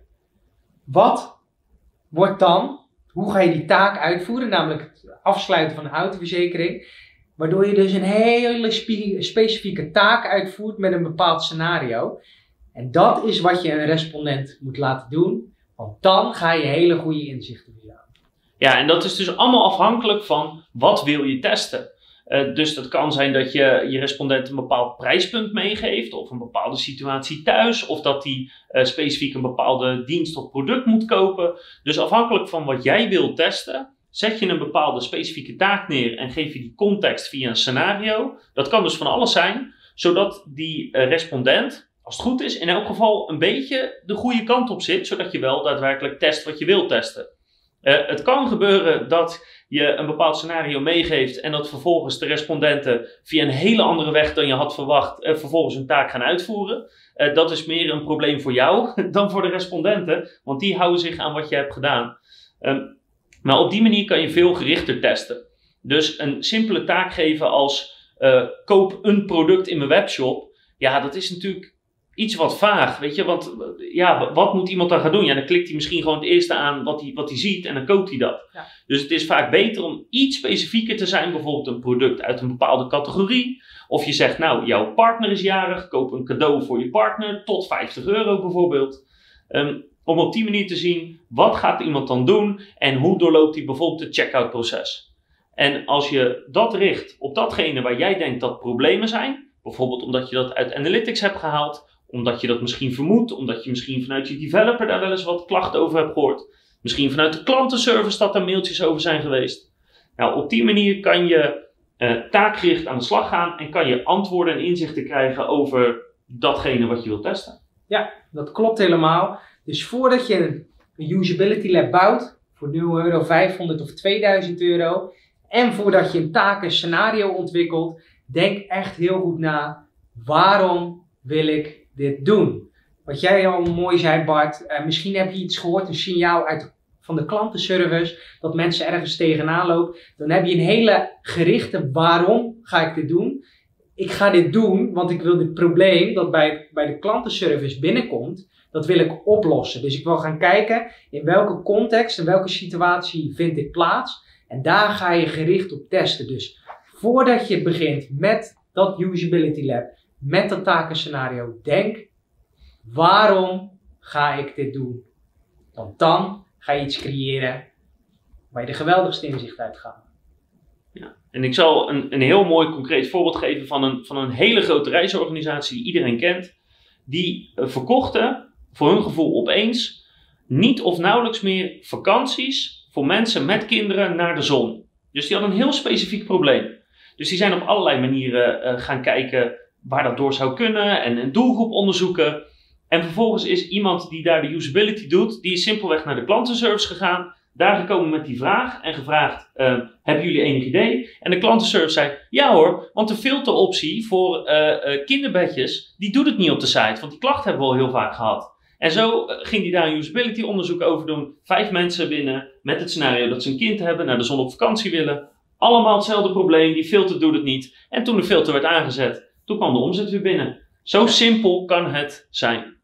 Wat wordt dan hoe ga je die taak uitvoeren, namelijk het afsluiten van een autoverzekering, waardoor je dus een hele specifieke taak uitvoert met een bepaald scenario. En dat is wat je een respondent moet laten doen, want dan ga je hele goede inzichten verzamelen.
Ja, en dat is dus allemaal afhankelijk van wat wil je testen. Uh, dus dat kan zijn dat je je respondent een bepaald prijspunt meegeeft, of een bepaalde situatie thuis, of dat die uh, specifiek een bepaalde dienst of product moet kopen. Dus afhankelijk van wat jij wilt testen, zet je een bepaalde specifieke taak neer en geef je die context via een scenario. Dat kan dus van alles zijn, zodat die uh, respondent, als het goed is, in elk geval een beetje de goede kant op zit, zodat je wel daadwerkelijk test wat je wilt testen. het kan gebeuren dat je een bepaald scenario meegeeft en dat vervolgens de respondenten via een hele andere weg dan je had verwacht, uh, vervolgens hun taak gaan uitvoeren. Dat is meer een probleem voor jou dan voor de respondenten, want die houden zich aan wat je hebt gedaan. Um, maar op die manier kan je veel gerichter testen. Dus een simpele taak geven als uh, koop een product in mijn webshop, ja, dat is natuurlijk iets wat vaag, weet je. Want ja, wat moet iemand dan gaan doen? Ja, dan klikt hij misschien gewoon het eerste aan wat hij, wat hij ziet en dan koopt hij dat. Ja. Dus het is vaak beter om iets specifieker te zijn, bijvoorbeeld een product uit een bepaalde categorie. Of je zegt, nou, jouw partner is jarig, koop een cadeau voor je partner, tot 50 euro bijvoorbeeld. Um, om op die manier te zien, wat gaat iemand dan doen en hoe doorloopt hij bijvoorbeeld het checkout proces. En als je dat richt op datgene waar jij denkt dat problemen zijn, bijvoorbeeld omdat je dat uit analytics hebt gehaald, omdat je dat misschien vermoedt, omdat je misschien vanuit je developer daar wel eens wat klachten over hebt gehoord. Misschien vanuit de klantenservice dat er mailtjes over zijn geweest. Nou, op die manier kan je uh, taakgericht aan de slag gaan en kan je antwoorden en inzichten krijgen over datgene wat je wilt testen.
Ja, dat klopt helemaal. Dus voordat je een usability lab bouwt voor 0 euro, 500 of 2000 euro en voordat je een taken scenario ontwikkelt, denk echt heel goed na waarom wil ik dit doen. Wat jij al mooi zei, Bart, uh, misschien heb je iets gehoord, een signaal uit, van de klantenservice, dat mensen ergens tegenaan lopen. Dan heb je een hele gerichte waarom ga ik dit doen. Ik ga dit doen, want ik wil dit probleem dat bij, bij de klantenservice binnenkomt, dat wil ik oplossen. Dus ik wil gaan kijken in welke context, in welke situatie vindt dit plaats. En daar ga je gericht op testen. Dus voordat je begint met dat usability lab, met dat takenscenario denk, waarom ga ik dit doen? Want dan ga je iets creëren waar je de geweldigste inzicht uit gaat.
Ja, en ik zal een, een heel mooi concreet voorbeeld geven van een, van een hele grote reisorganisatie die iedereen kent. Die uh, verkochten voor hun gevoel opeens niet of nauwelijks meer vakanties voor mensen met kinderen naar de zon. Dus die hadden een heel specifiek probleem. Dus die zijn op allerlei manieren uh, gaan kijken waar dat door zou kunnen en een doelgroep onderzoeken. En vervolgens is iemand die daar de usability doet, die is simpelweg naar de klantenservice gegaan. daar gekomen met die vraag en gevraagd: uh, hebben jullie enig idee? En de klantenservice zei: ja hoor, want de filteroptie voor uh, kinderbedjes, die doet het niet op de site, want die klacht hebben we al heel vaak gehad. En zo ging hij daar een usability onderzoek over doen. Vijf mensen binnen met het scenario dat ze een kind hebben, naar de zon op vakantie willen. Allemaal hetzelfde probleem, die filter doet het niet. En toen de filter werd aangezet, toen kwam de omzet weer binnen. Zo simpel kan het zijn.